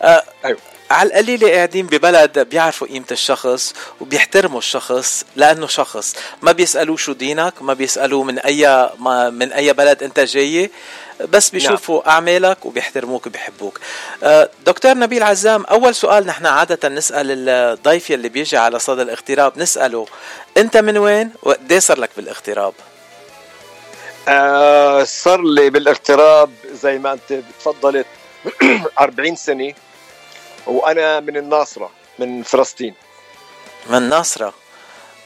آه أيوة. على القليلة قاعدين ببلد بيعرفوا قيمة الشخص وبيحترموا الشخص لأنه شخص. ما بيسألوه شو دينك ما بيسألوه من أي ما من أي بلد أنت جاي بس بيشوفوا نعم. أعمالك وبيحترموك وبيحبوك. آه، دكتور نبيل عزام أول سؤال نحن عادة نسأل الضيف اللي بيجي على صدى الاغتراب نسأله أنت من وين وقديه صار لك بالاغتراب؟ آه صار لي بالاغتراب زي ما أنت تفضلت 40 سنة. وأنا من الناصرة من فلسطين. من الناصره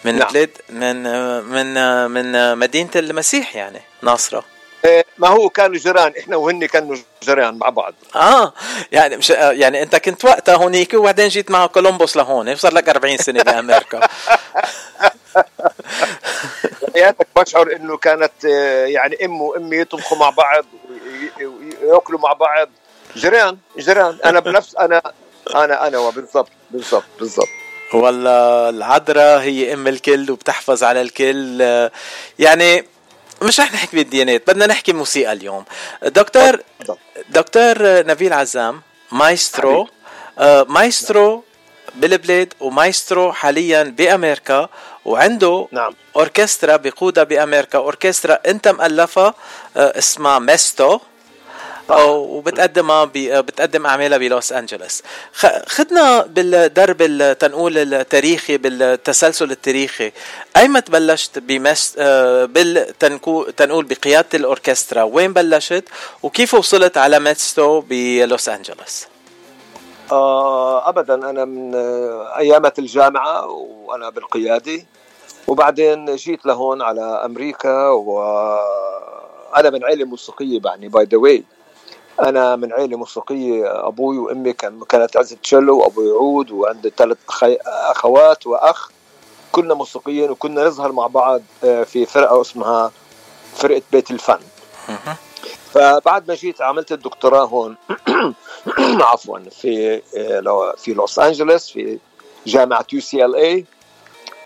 من نعم. بلاد من من من مدينة المسيح يعني ناصرة. إيه، ما هو كانوا جيران إحنا وهن كانوا جيران مع بعض. آه يعني مش يعني أنت كنت وقتها هونيك وبعدين جيت مع كولومبوس لهون صار لك 40 سنة بأمريكا. حياتك بشعر إنه كانت آه، يعني أمك وامي يطبخوا مع بعض ويأكلوا مع بعض. جيران جيران. أنا بنفس أنا أنا أنا وبالضبط بالضبط بالضبط. والله العذراء هي أم الكل وبتحفظ على الكل. يعني مش رح نحكي بالديانات بدنا نحكي موسيقى اليوم. دكتور دكتور نبيل عزام مايسترو آه مايسترو بالبلاد ومايسترو حاليا بأمريكا وعنده نعم. أوركسترا بقودها بأمريكا. أوركسترا أنت مؤلفها آه اسمها MESTO. وبتقدمها بتقدم أعمالها بلوس أنجلوس. خدنا بالدرب التنقول التاريخي بالتسلسل التاريخي. ايمت بلشت بمس آه، بالتنقول بقيادة الأوركسترا؟ وين بلشت؟ وكيف وصلت على MESTO بلوس أنجلوس؟ آه ابدا. أنا من آه، ايامات الجامعة وأنا بالقيادة. وبعدين جيت لهون على أمريكا وأنا من عائله موسيقية يعني by the way أنا من عائله موسيقية أبوي وأمي كان كانت عزة تشيلو وأبوي عود وعندي ثلاث أخوات وأخ. كنا موسيقيين وكنا نظهر مع بعض آه، في فرقة اسمها فرقة بيت الفن. فبعد ما جيت عملت الدكتوراه هون عفوا في آه، في لوس أنجلوس في جامعة UCLA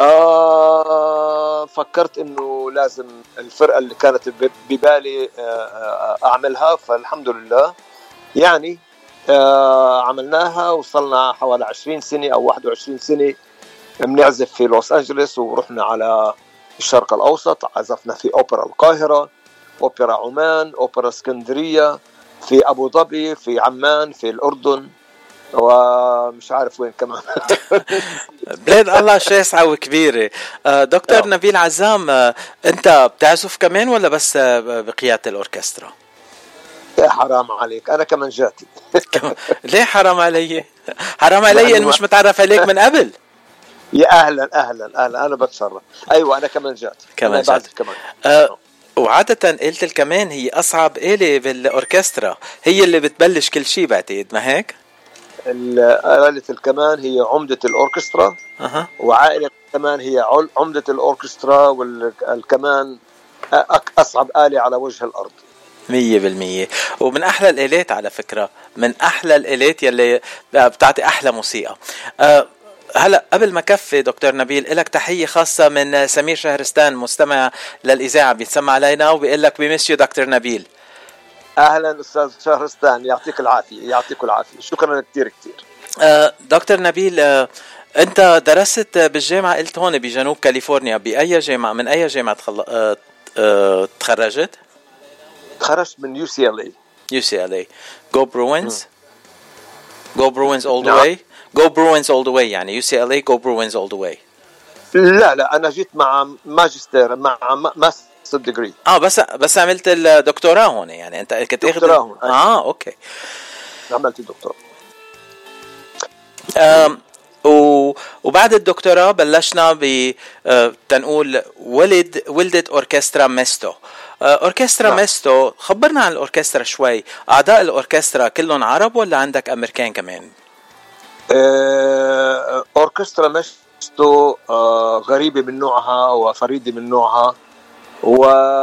آه فكرت إنه لازم الفرقة اللي كانت ببالي آه, آه، أعملها فالحمد لله. يعني آه عملناها وصلنا حوالي 20 سنة أو 21 سنة. بنعزف في لوس أنجلوس ورحنا على الشرق الأوسط عزفنا في أوبرا القاهرة أوبرا عمان أوبرا اسكندرية في أبو ظبي في عمان في الأردن. ومش عارف وين كمان. بلاد الله شاسعة وكبيرة. آه، دكتور. نبيل عزام آه، أنت بتعزف كمان ولا بس آه، بقيادة الأوركسترا؟ يا حرام عليك أنا كمان جاتي ليه حرام علي؟ حرام علي إني مش متعرف عليك من قبل. يا أهلا أهلا أهلا أنا بتشرف أيوة أنا كمان جات كمان جات كمان. أه وعادة آلة الكمان هي أصعب آلة بالأوركسترا. هي اللي بتبلش كل شيء بعتقد ما هيك؟ آلة الكمان هي عمدة الأوركسترا أه. وعائلة الكمان هي عمدة الأوركسترا والكمان أصعب آلة على وجه الأرض. مية بالمية. ومن أحلى الآلات على فكرة من أحلى الآلات يلي بتعطي أحلى موسيقى. أه هلا قبل ما كفي دكتور نبيل لك تحية خاصة من سمير شهرستان مستمع للإذاعة بيتسمع علينا وبيقول لك بمسيو دكتور نبيل. أهلا أستاذ شهرستان يعطيك العافية يعطيك العافية. شكرا كثير كثير آه دكتور نبيل آه أنت درست بالجامعة قلت هون بجنوب كاليفورنيا بأي جامعة من أي جامعة تخل... آه آه تخرجت؟ تخرجت من يو سي ال اي يو سي ال اي جو بروينز جو بروينز اول ذا واي جو بروينز اول ذا واي يعني يو سي ال اي جو بروينز اول ذا واي لا لا أنا جيت مع ماجستير مع ماستر ديجري آه بس بس عملت الدكتوراه هون يعني. أنت كنت اخذ دكتوراه هون آه أوكي. عملت الدكتوراه. آم و... وبعد الدكتوراه بلشنا ب تنقول ولد ولدت أوركسترا ميستو. أوركسترا نعم. ميستو خبرنا عن الأوركسترا شوي. أعضاء الأوركسترا كلهم عرب ولا عندك أمريكان كمان؟ آه، أوركسترا ميستو آه، غريبة من نوعها وفريدة من نوعها. وعدة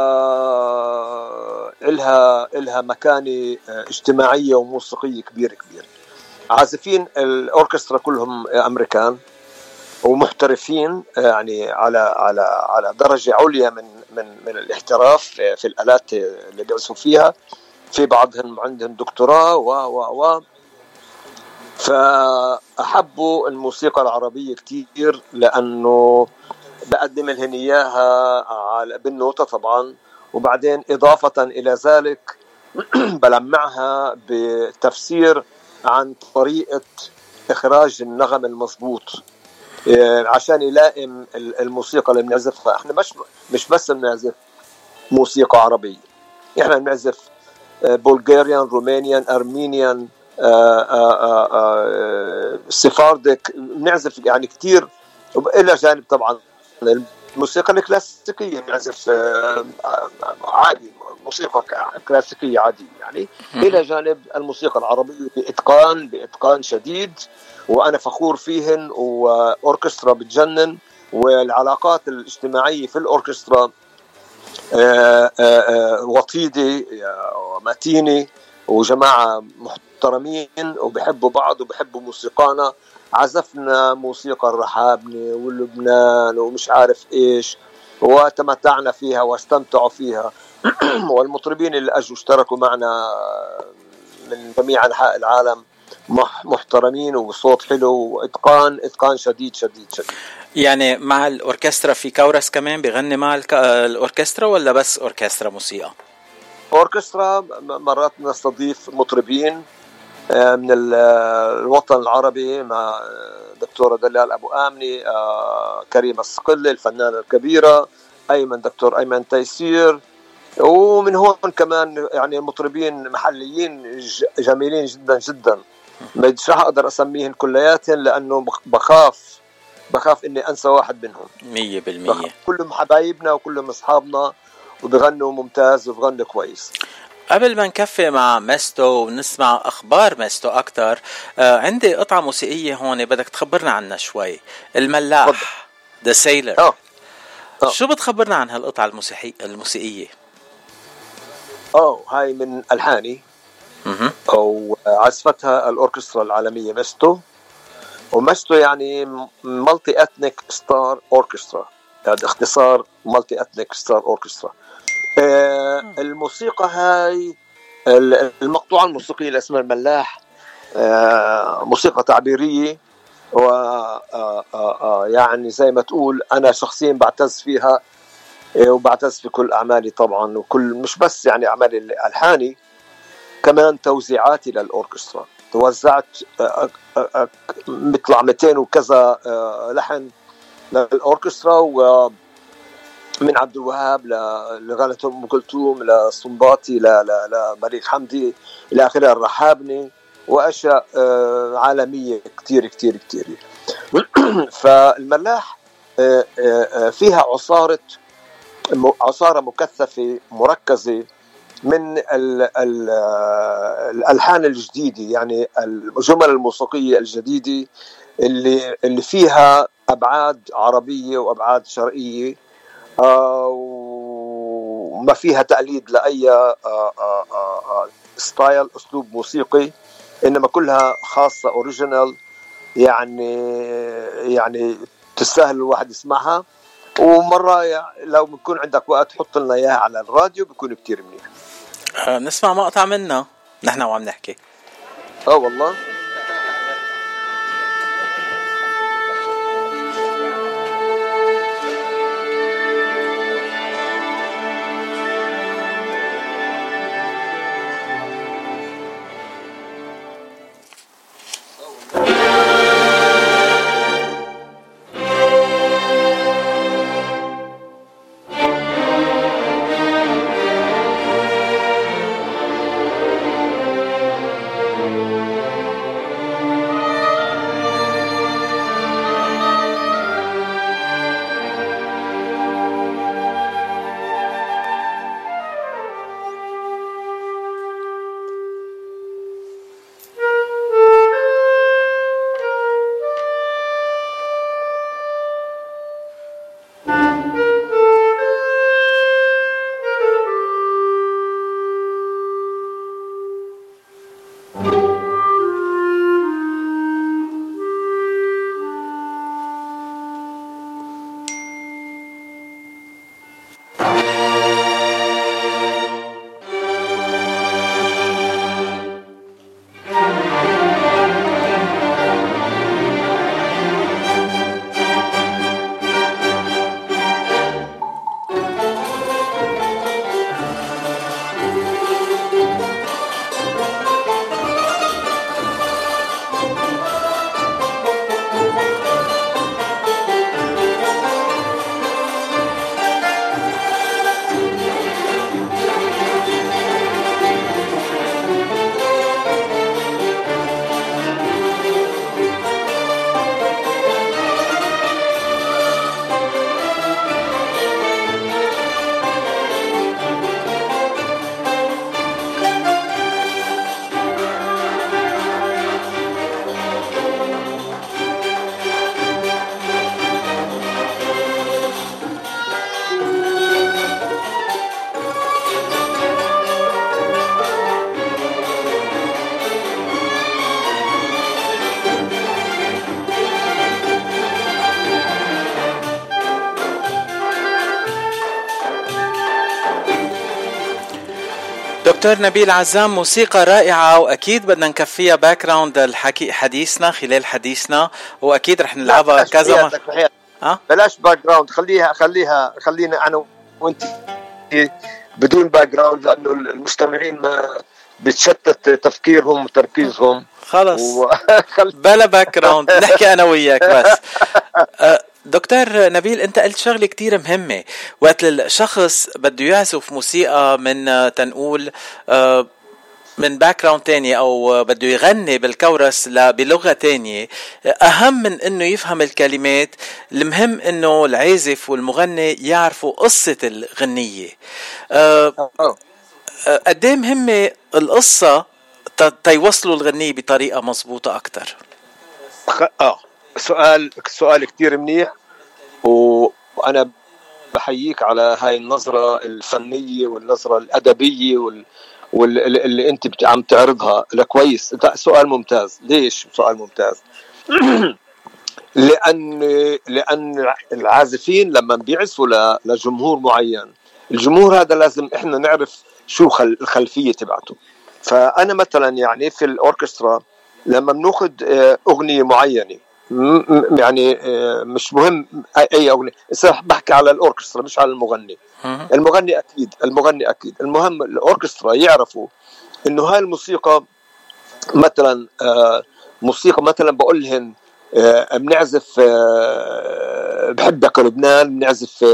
إلها إلها مكانة آه، اجتماعية وموسيقية كبيرة كبيرة. عازفين الأوركسترا كلهم أمريكان ومحترفين يعني على على على درجة عليا من من من الاحتراف في الآلات اللي بيعزفوا فيها. في بعضهم عندهم دكتوراه و و و. فأحبوا الموسيقى العربية كتير لأنه بقدم لهم إياها على بالنوتة طبعا. وبعدين إضافة إلى ذلك بلمعها بتفسير عن طريقة إخراج النغم المضبوط إيه، عشان يلائم الموسيقى اللي بنعزفها إحنا مش مش بس بنعزف موسيقى عربية. إحنا بنعزف بلغاريان رومانيان أرمينيان سفاردك بنعزف يعني كثير إلى جانب طبعا الموسيقى الكلاسيكية بنعزف آه، عادي موسيقى كلاسيكية عادية يعني. إلى جانب الموسيقى العربية بإتقان بإتقان شديد وأنا فخور فيهن وأوركسترا بتجنن والعلاقات الاجتماعية في الأوركسترا آه، آه، وطيدة ومتينه وجماعة محترمين وبحبوا بعض وبحبوا موسيقانا. عزفنا موسيقى الرحابنة ولبنان ومش عارف إيش وتمتعنا فيها واستمتعوا فيها والمطربين اللي أجوا اشتركوا معنا من جميع أنحاء العالم محترمين وصوت حلو وإتقان إتقان شديد شديد شديد يعني مع الأوركسترا في كورس كمان بغني مع الأوركسترا ولا بس أوركسترا موسيقى؟ أوركسترا مرات نستضيف مطربين من الوطن العربي مع دكتورة دلال أبو آمني آه، كريمه الصقلي الفنانة الكبيرة أيمن دكتور أيمن تيسير ومن هون كمان يعني مطربين محليين جميلين جدا جدا. مش راح أقدر اسميهم كلياتهم لأنه بخاف بخاف إني أنسى واحد منهم. 100% كلهم حبايبنا وكلهم أصحابنا وبغنوا ممتاز وبغنوا كويس. قبل ما نكفي مع ميستو ونسمع أخبار ميستو أكثر آه عندي قطعة موسيقية هون بدك تخبرنا عنها شوي. الملاح the sailor أوه. أوه. شو بتخبرنا عن هالقطعة الموسيقيه الموسيقية؟ اوه هاي من ألحاني. أو عزفتها الأوركسترا العالمية ميستو وميستو يعني Multi Ethnic Star Orchestra هذا اختصار Multi Ethnic Star Orchestra آه، الموسيقى هاي المقطوعة الموسيقية اسمها الملاح آه، موسيقى تعبيرية و آه، يعني زي ما تقول أنا شخصيا بعتز فيها وبعتز في كل أعمالي طبعا وكل مش بس يعني أعمالي الألحاني كمان توزيعاتي للأوركسترا. توزعت بيطلع 200 وكذا لحن للأوركسترا و من عبد الوهاب لغالة أم كلثوم لصنباطي لمليك حمدي إلى آخره الرحابني وأشياء آه، عالمية كثير كثير كثير فالملاح آه، آه، فيها عصارة عصارة مكثفة مركزة من الألحان الجديدة يعني الجمل الموسيقية الجديدة اللي اللي فيها أبعاد عربية وأبعاد شرقية. وما فيها تقليد لأي style آه، آه، أسلوب موسيقي إنما كلها خاصة original يعني يعني تستاهل الواحد يسمعها. ومرة لو بكون عندك وقت حط لنا إياها على الراديو بكون كتير منيح. نسمع مقطع منها. نحن وعم نحكي. آه والله. دكتور نبيل عزام موسيقى رائعة وأكيد بدنا نكفيها background الحكي حديثنا خلال حديثنا وأكيد رح نلعبها كذا مرة؟ بلاش background خليها خليها خلينا أنا وأنت بدون background لأنه المستمعين ما بتشتت تفكيرهم وتركيزهم. خلص. و... بلا background نحكي أنا وياك بس. أه، دكتور نبيل انت قلت شغلة كتير مهمة. وقت الشخص بده يعزف موسيقى من تنقول أه، من background تاني أو بده يغني بالكورس بلغه تانية أهم من إنه يفهم الكلمات. المهم إنه العازف والمغني يعرفوا قصة الغنية. أه قد إيه مهمة القصة تيوصلوا الغنية بطريقة مضبوطه أكثر آه. سؤال سؤال كثير منيح. وأنا بحييك على هاي النظرة الفنية والنظرة الأدبية وال... واللي اللي أنت عم تعرضها لكويس. سؤال ممتاز. ليش سؤال ممتاز؟ لأن لأن العازفين لما بيعزفوا لجمهور معين الجمهور هذا لازم إحنا نعرف شو خل الخلفية تبعته. فأنا مثلا يعني في الأوركسترا لما بنأخذ آه، أغنية معينة يعني آه، مش مهم أي أغنية. بحكي على الأوركسترا مش على المغني. المغني أكيد المغني أكيد. المهم الأوركسترا يعرفوا إنه هاي الموسيقى مثلا آه، موسيقى مثلا بقول لهم بنعزف بحبك لبنان بنعزف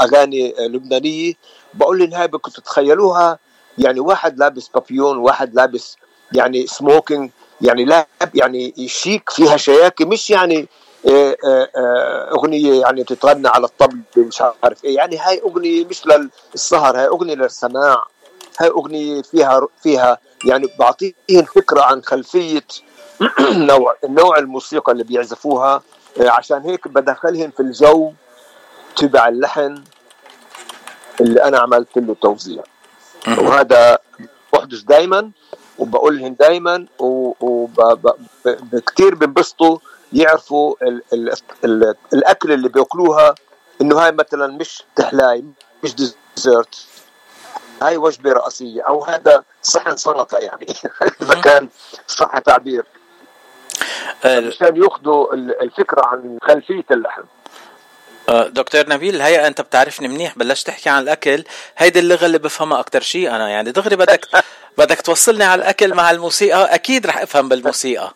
أغاني لبنانية. بقول لهم هاي بدكم تتخيلوها يعني واحد لابس بابيون واحد لابس يعني smoking يعني لاب يعني شيك فيها شياكه مش يعني آه، آه، آه، أغنية يعني بتتغنى على الطبل مش عارف إيه يعني هاي أغنية مش للسهر هاي أغنية للسماع هاي أغنية فيها فيها يعني بعطيهم فكرة عن خلفية نوع نوع الموسيقى اللي بيعزفوها عشان هيك بدخلهم في الجو تبع اللحن اللي أنا عملت له توزيع. وهذا بحدث دائما وبقول لهم دائما وكثير بينبسطوا يعرفوا ال ال ال الأكل اللي بيأكلوها إنه هاي مثلا مش تحلاي مش ديزرت. هاي وجبة رئيسية أو هذا صحن سلطة يعني. إذا كان صح تعبير. عشان يأخذوا الفكرة عن خلفية اللحم. دكتور نبيل هيا أنت بتعرفني منيح بلشت تحكي عن الأكل. هيدي اللغة اللي بفهمها أكثر شيء أنا يعني دغري بدك بدك توصلني على الأكل مع الموسيقى. أكيد رح أفهم بالموسيقى.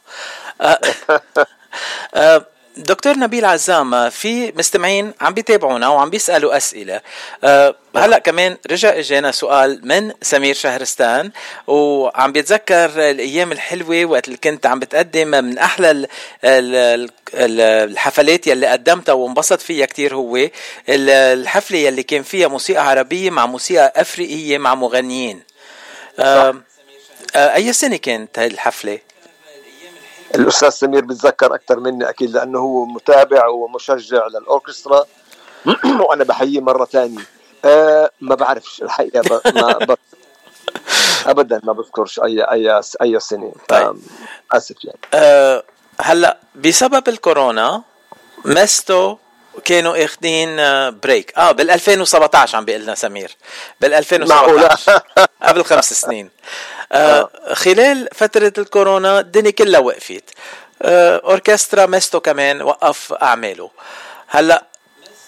أه, أه، دكتور نبيل عزام في مستمعين عم بيتابعونا وعم بيسألوا أسئلة. أه هلأ كمان رجع إجانا سؤال من سمير شهرستان وعم بيتذكر الأيام الحلوة وقت اللي كنت عم بتقدم من أحلى الحفلات يلي قدمتها وانبسط فيها كتير هو. الحفلة يلي كان فيها موسيقى عربية مع موسيقى أفريقية مع مغنيين. أه أه أي سنة كانت هاي الحفلة؟ الأستاذ سمير بيتذكر أكثر مني أكيد لأنه هو متابع ومشجع للأوركسترا. وأنا بحييه مرة ثانية. أه ما بعرفش الحقيقة ب... ما ب... ابدا ما بذكرش اي اي أي سنة. طيب. آسف يعني. أه هلأ بسبب الكورونا ميستو كانوا اخذين break آه بال 2017 عم بيقول لنا سمير. بال 2017 قبل خمس سنين. آه خلال فترة الكورونا الدنيا كلها وقفت. آه أوركسترا ميستو كمان وقف أعماله. هلأ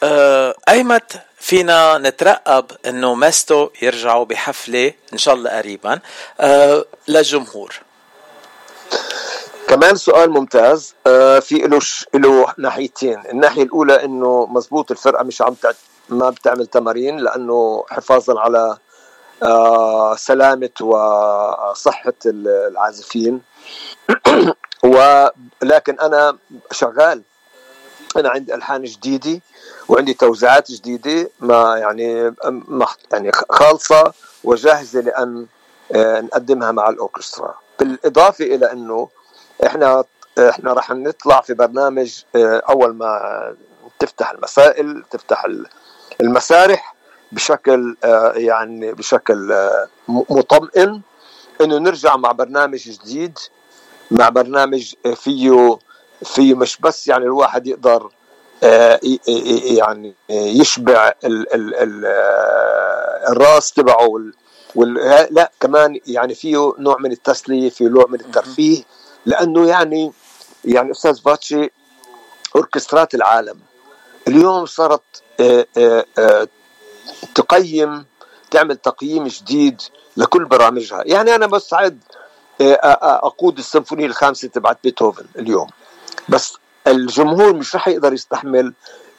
آه أيمت فينا نترقب إنه ميستو يرجعوا بحفلة إن شاء الله قريبا آه للجمهور. كمان سؤال ممتاز آه في له له ناحيتين. الناحية الأولى إنه مزبوط الفرقة مش عم ما بتعمل تمارين لأنه حفاظا على آه سلامة وصحة العازفين. ولكن أنا شغال. أنا عندي ألحان جديدة وعندي توزيعات جديدة ما يعني يعني خالصة وجاهزة لأن آه، نقدمها مع الأوركسترا. بالإضافة إلى إنه إحنا إحنا راح نطلع في برنامج آه، أول ما تفتح المسائل تفتح المسارح بشكل آه، يعني بشكل آه، مطمئن إنه نرجع مع برنامج جديد مع برنامج فيه فيه مش بس يعني الواحد يقدر يعني يشبع ال ال ال الراس تبعه وال... لا كمان يعني فيه نوع من التسلية فيه نوع من الترفيه لأنه يعني يعني أستاذ فاتشي أوركسترات العالم اليوم صارت آه، آه، آه، تقيم تعمل تقييم جديد لكل برامجها. يعني أنا مستعد آه، آه، أقود السيمفونية الخامسة تبعت بيتهوفن اليوم. بس الجمهور مش رح يقدر يستحمل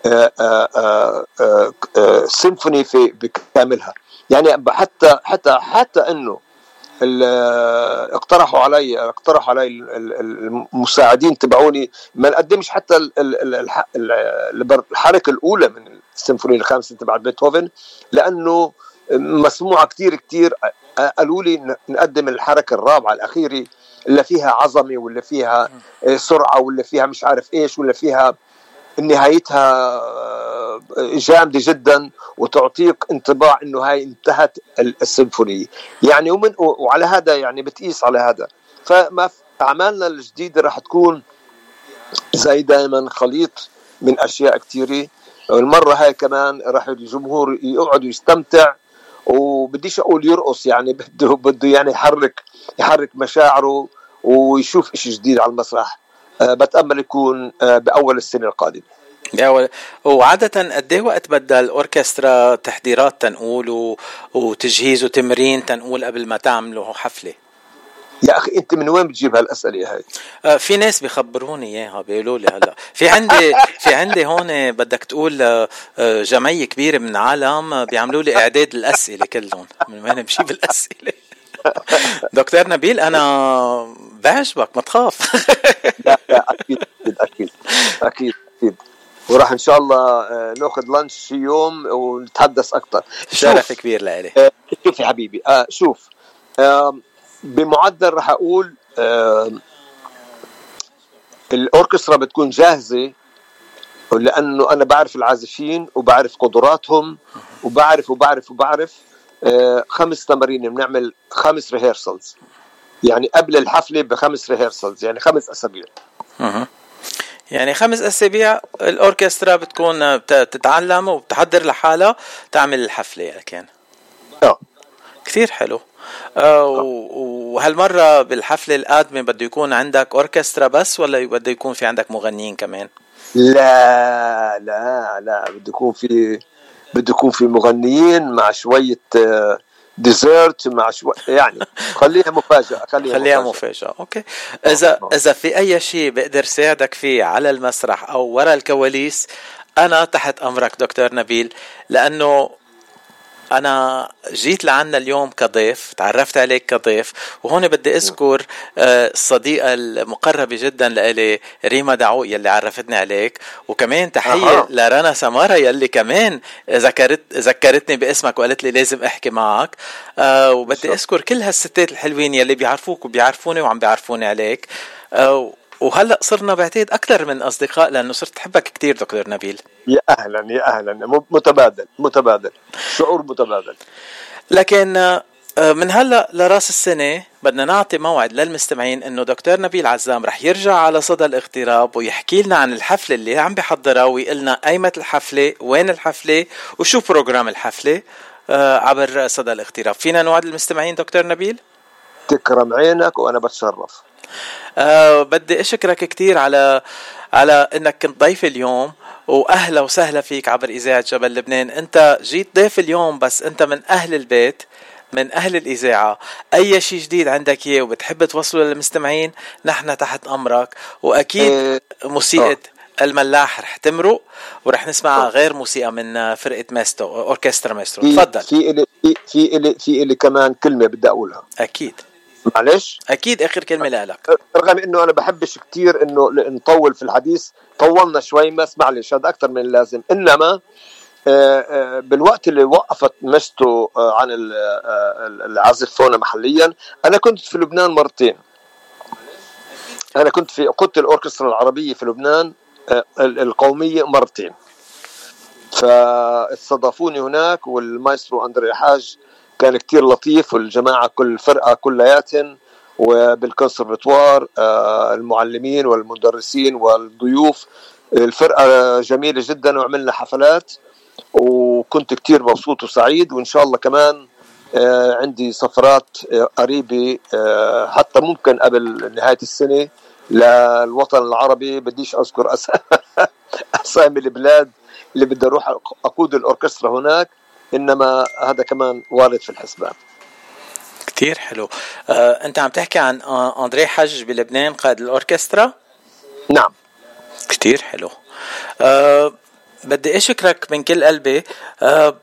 آه، آه، آه، آه، آه، سيمفوني في بكاملها. يعني حتى حتى حتى إنه اقترحوا علي اقترحوا علي ال- ال- المساعدين تبعوني. ما نقدمش حتى الحركة الأولى من السيمفونية الخامسة تبع بيتهوفن لأنه مسموعة كتير كتير. قالوا لي نقدم الحركة الرابعة الأخيرة اللي فيها عظمة ولا فيها سرعة ولا فيها مش عارف إيش ولا فيها نهايتها جامدة جدا وتعطيك انطباع إنه هاي انتهت ال- السيمفونية. يعني ومن وعلى هذا يعني بتقيس على هذا. فما أعمالنا الجديدة راح تكون زي دائما خليط من أشياء كثيره المره هاي كمان راح الجمهور يقعد ويستمتع. وبديش أقول يرقص يعني بده بده يعني يحرك يحرك مشاعره ويشوف شيء جديد على المسرح. بتأمل يكون أه بأول السنة القادمة يا ول... وعادة قد إيه وقت بدها الأوركسترا تحضيرات تنقول. وتجهيز وتمرين تنقول قبل ما تعملوا حفلة؟ يا أخي أنت من وين بتجيب هالأسئلة هاي؟ آه، في ناس بيخبروني إياها بيقولوا لي هلأ في عندي في عندي هون بدك تقول آه، آه، جمعية كبيرة من العالم آه، بيعملوا لي إعداد الأسئلة كلهم من وين بجيب الأسئلة دكتور نبيل أنا بعجبك ما تخاف. لا لا أكيد أكيد أكيد أكيد وراح إن شاء الله آه، نأخذ لانش يوم ونتحدث أكثر شرف كبير لإلي. آه، شوف يا حبيبي آه شوف آه بمعدل راح أقول آه الأوركسترا بتكون جاهزة لأنه أنا بعرف العازفين وبعرف قدراتهم وبعرف وبعرف وبعرف خمس تمارين بنعمل خمس ريهرسلز يعني قبل الحفلة بخمس ريهرسلز يعني خمس أسابيع. يعني خمس أسابيع الأوركسترا بتكون بت- بتتعلم وبتحضر لحالها تعمل الحفلة يعني كان. آه. كثير حلو. آه. و- وهالمرة بالحفلة القادمة بده يكون عندك أوركسترا بس ولا بده يكون في عندك مغنيين كمان؟ لا لا لا بده يكون في بده يكون في مغنيين مع شوية آه، dessert مع شوي يعني خليها مفاجأة خليها, خليها مفاجأة. okay. إذا إذا في أي شيء بقدر ساعدك فيه على المسرح أو ورا الكواليس أنا تحت أمرك دكتور نبيل لأنه أنا جيت لعنا اليوم كضيف تعرفت عليك كضيف وهون بدي أذكر آه، الصديقة المقربة جدا لإلي ريما دعوق يلي عرفتني عليك وكمان تحية أها. لرنا سمارة يلي كمان ذكرت ذكرتني باسمك وقالت لي لازم أحكي معك. آه وبدي أذكر كل هالستات الحلوين يلي بيعرفوك وبيعرفوني وعم بيعرفوني عليك. آه وهلأ صرنا بعتقد أكثر من أصدقاء لأنه صرت أحبك كثير دكتور نبيل. يا أهلا يا أهلا. متبادل متبادل. شعور متبادل. لكن آه، من هلأ لرأس السنة بدنا نعطي موعد للمستمعين إنه دكتور نبيل عزام رح يرجع على صدى الاغتراب ويحكي لنا عن الحفلة اللي عم بيحضرها ويقول لنا ايمة الحفلة وين الحفلة وشو بروجرام الحفلة آه، عبر صدى الاغتراب. فينا نوعد المستمعين دكتور نبيل؟ تكرم عينك وأنا بتشرف. أه بدي أشكرك كثير على على إنك كنت ضيف اليوم. وأهلا وسهلا فيك عبر إذاعة جبل لبنان. أنت جيت ضيف اليوم بس أنت من أهل البيت من أهل الإذاعة. أي شيء جديد عندك اياه وبتحب توصله للمستمعين؟ نحن تحت أمرك. وأكيد موسيقى الملاح رح تمرق ورح نسمع غير موسيقى من فرقة ميستو أوركسترا ماسترو تفضل. في إلي في في إلي في إلي كمان كلمة بدي أقولها. أكيد. معلش. أكيد آخر كلمة لك رغم إنه أنا بحبش كثير إنه نطول في الحديث طولنا شوي بس معلش هذا أكثر من اللازم. إنما آه، آه، بالوقت اللي وقفت مشتو آه، عن ال- العزف هنا محليا أنا كنت في لبنان مرتين. أنا كنت في قدت الأوركسترا العربية في لبنان ال- القومية مرتين. فاستضافوني هناك والمايسترو أندري حاج كان كتير لطيف والجماعة كل فرقة كلياتهم وبالكونسرفتوار آه، المعلمين والمدرسين والضيوف. الفرقة جميلة جدا وعملنا حفلات وكنت كتير مبسوط وسعيد. وإن شاء الله كمان آه، عندي سفرات آه، قريبة حتى ممكن قبل نهاية السنة للوطن العربي. بديش أذكر أس- أسامي البلاد اللي بدي أروح أقود الأوركسترا هناك. إنما هذا كمان وارد في الحسبان. كتير حلو. آه، أنت عم تحكي عن آه، أندري حج بلبنان قائد الأوركسترا؟ نعم. كتير حلو. أه بدي أشكرك من كل قلبي. أه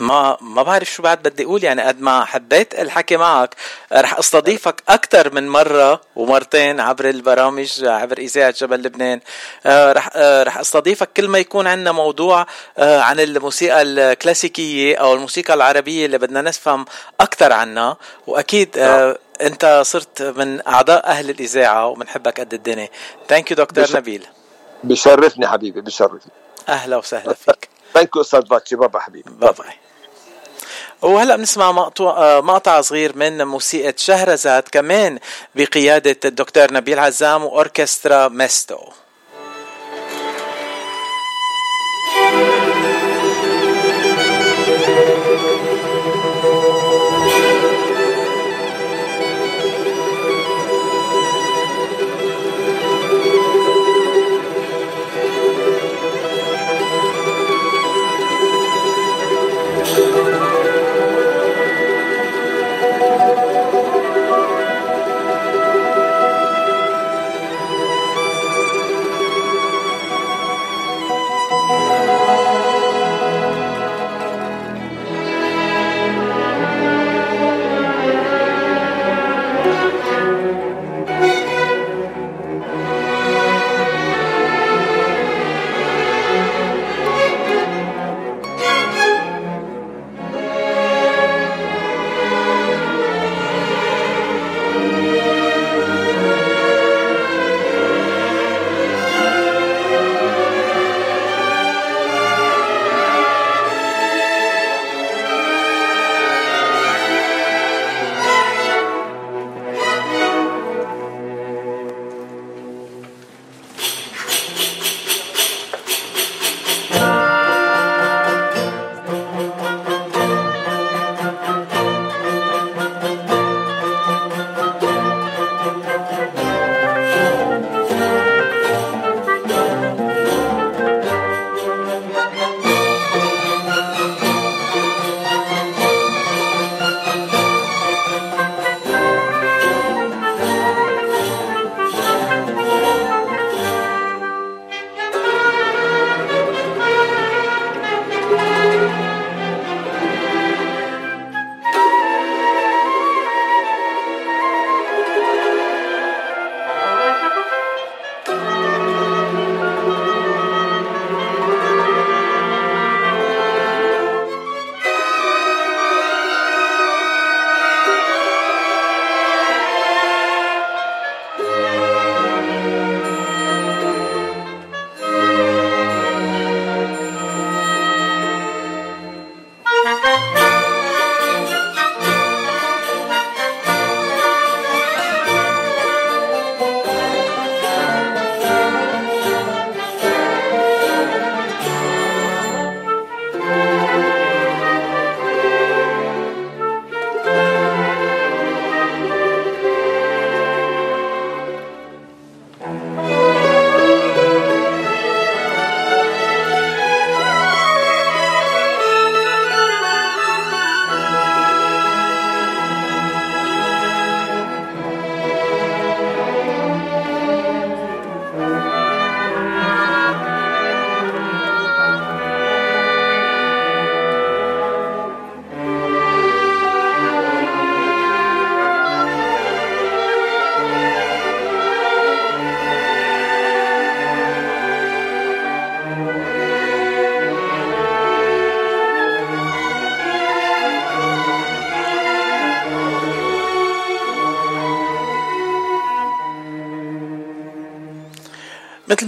ما ما بعرف شو بعد بدي أقول. يعني قد ما حبيت الحكي معك رح أستضيفك أكثر من مرة ومرتين عبر البرامج عبر إذاعة جبل لبنان. آه رح آه رح أستضيفك كل ما يكون عندنا موضوع آه عن الموسيقى الكلاسيكية أو الموسيقى العربية اللي بدنا نفهم أكثر عنها. وأكيد آه أنت صرت من أعضاء أهل الإذاعة وبنحبك قد الدنيا. thank you دكتور بش- نبيل بشرفني حبيبي بشرفني. أهلا وسهلا فيك. thank you أستاذ باتشي. بابا حبيبي. bye bye وهلا بنسمع مقطوع آه، مقطع صغير من موسيقى شهرزاد كمان بقيادة الدكتور نبيل عزام وأوركسترا ميستو.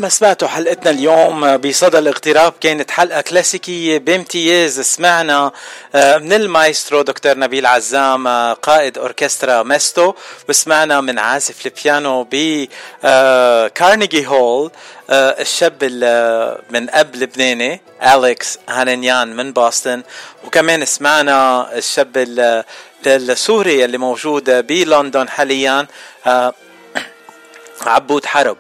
ما سمعتوا حلقتنا اليوم بصدى الاغتراب؟ كانت حلقة كلاسيكية بامتياز. سمعنا آه، من المايسترو دكتور نبيل عزام آه، قائد أوركسترا ميستو وسمعنا من عازف البيانو ب Carnegie Hall الشاب من أب لبناني أليكس هانينيان من بوسطن وكمان سمعنا الشاب السوري اللي موجود بلندن حاليا آه، عبود حرب.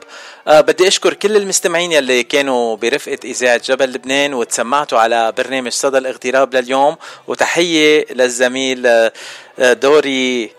أه بدي أشكر كل المستمعين يلي كانوا برفقة إذاعة جبل لبنان وتسمعتوا على برنامج صدى الاغتراب لليوم وتحية للزميل آه، دوري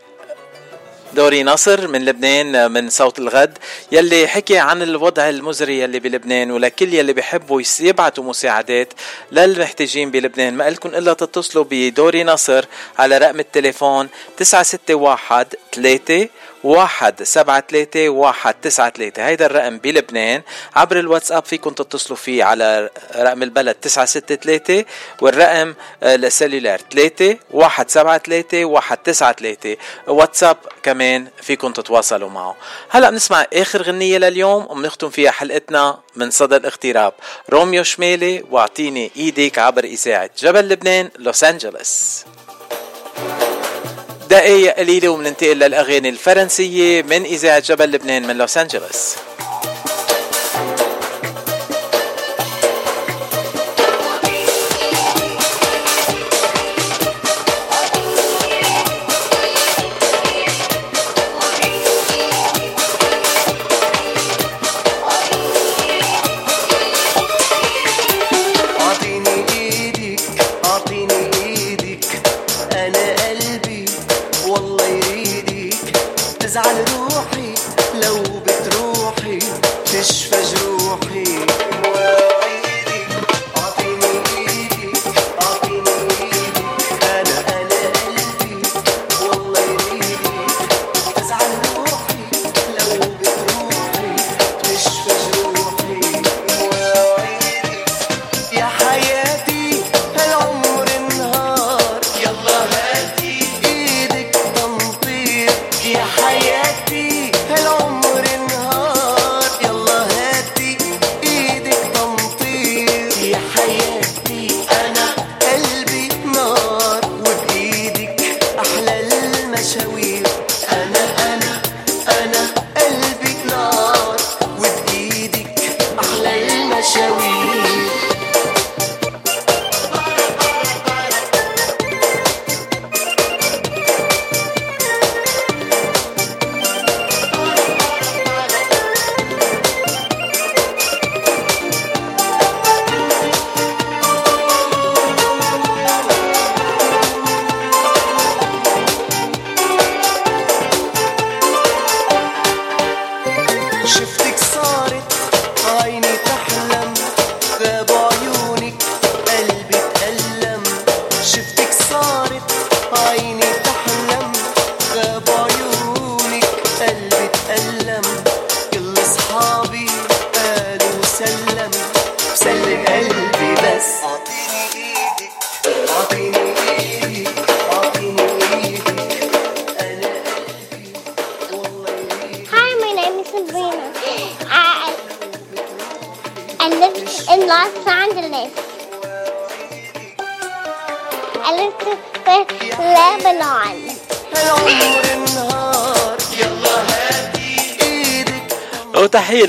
دوري نصر من لبنان من صوت الغد يلي حكي عن الوضع المزري يلي بلبنان ولكل يلي بيحبوا يبعتوا مساعدات للمحتاجين بلبنان. ما لكم إلا تتصلوا بدوري نصر على رقم التليفون 961 3 واحد سبعة ثلاثة واحد تسعة ثلاثة هيدا الرقم بلبنان. عبر الواتساب فيكم تتصلوا فيه على رقم البلد تسعة ستة ثلاثة والرقم السلولار ثلاثة واحد سبعة ثلاثة واحد تسعة ثلاثة واتساب كمان فيكم تتواصلوا معه. هلا بنسمع آخر غنية لليوم وبنختم فيها حلقتنا من صدى الاغتراب. روميو شمالي واعطيني إيدك عبر إذاعة جبل لبنان لوس أنجلوس. دقايق قليلة وبننتقل للأغاني الفرنسية من إذاعة جبل لبنان من لوس أنجلوس.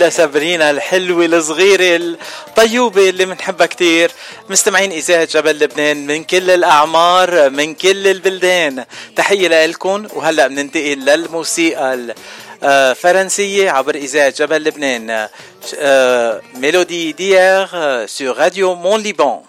سابرينا الحلوة الصغيرة الطيوبة اللي بنحبها كتير. مستمعين إذاعة جبل لبنان؟ من كل الأعمار من كل البلدان. تحية لكم وهلأ بننتقل للموسيقى الفرنسية عبر إذاعة جبل لبنان. Mélodies d'hier sur Radio Mont Liban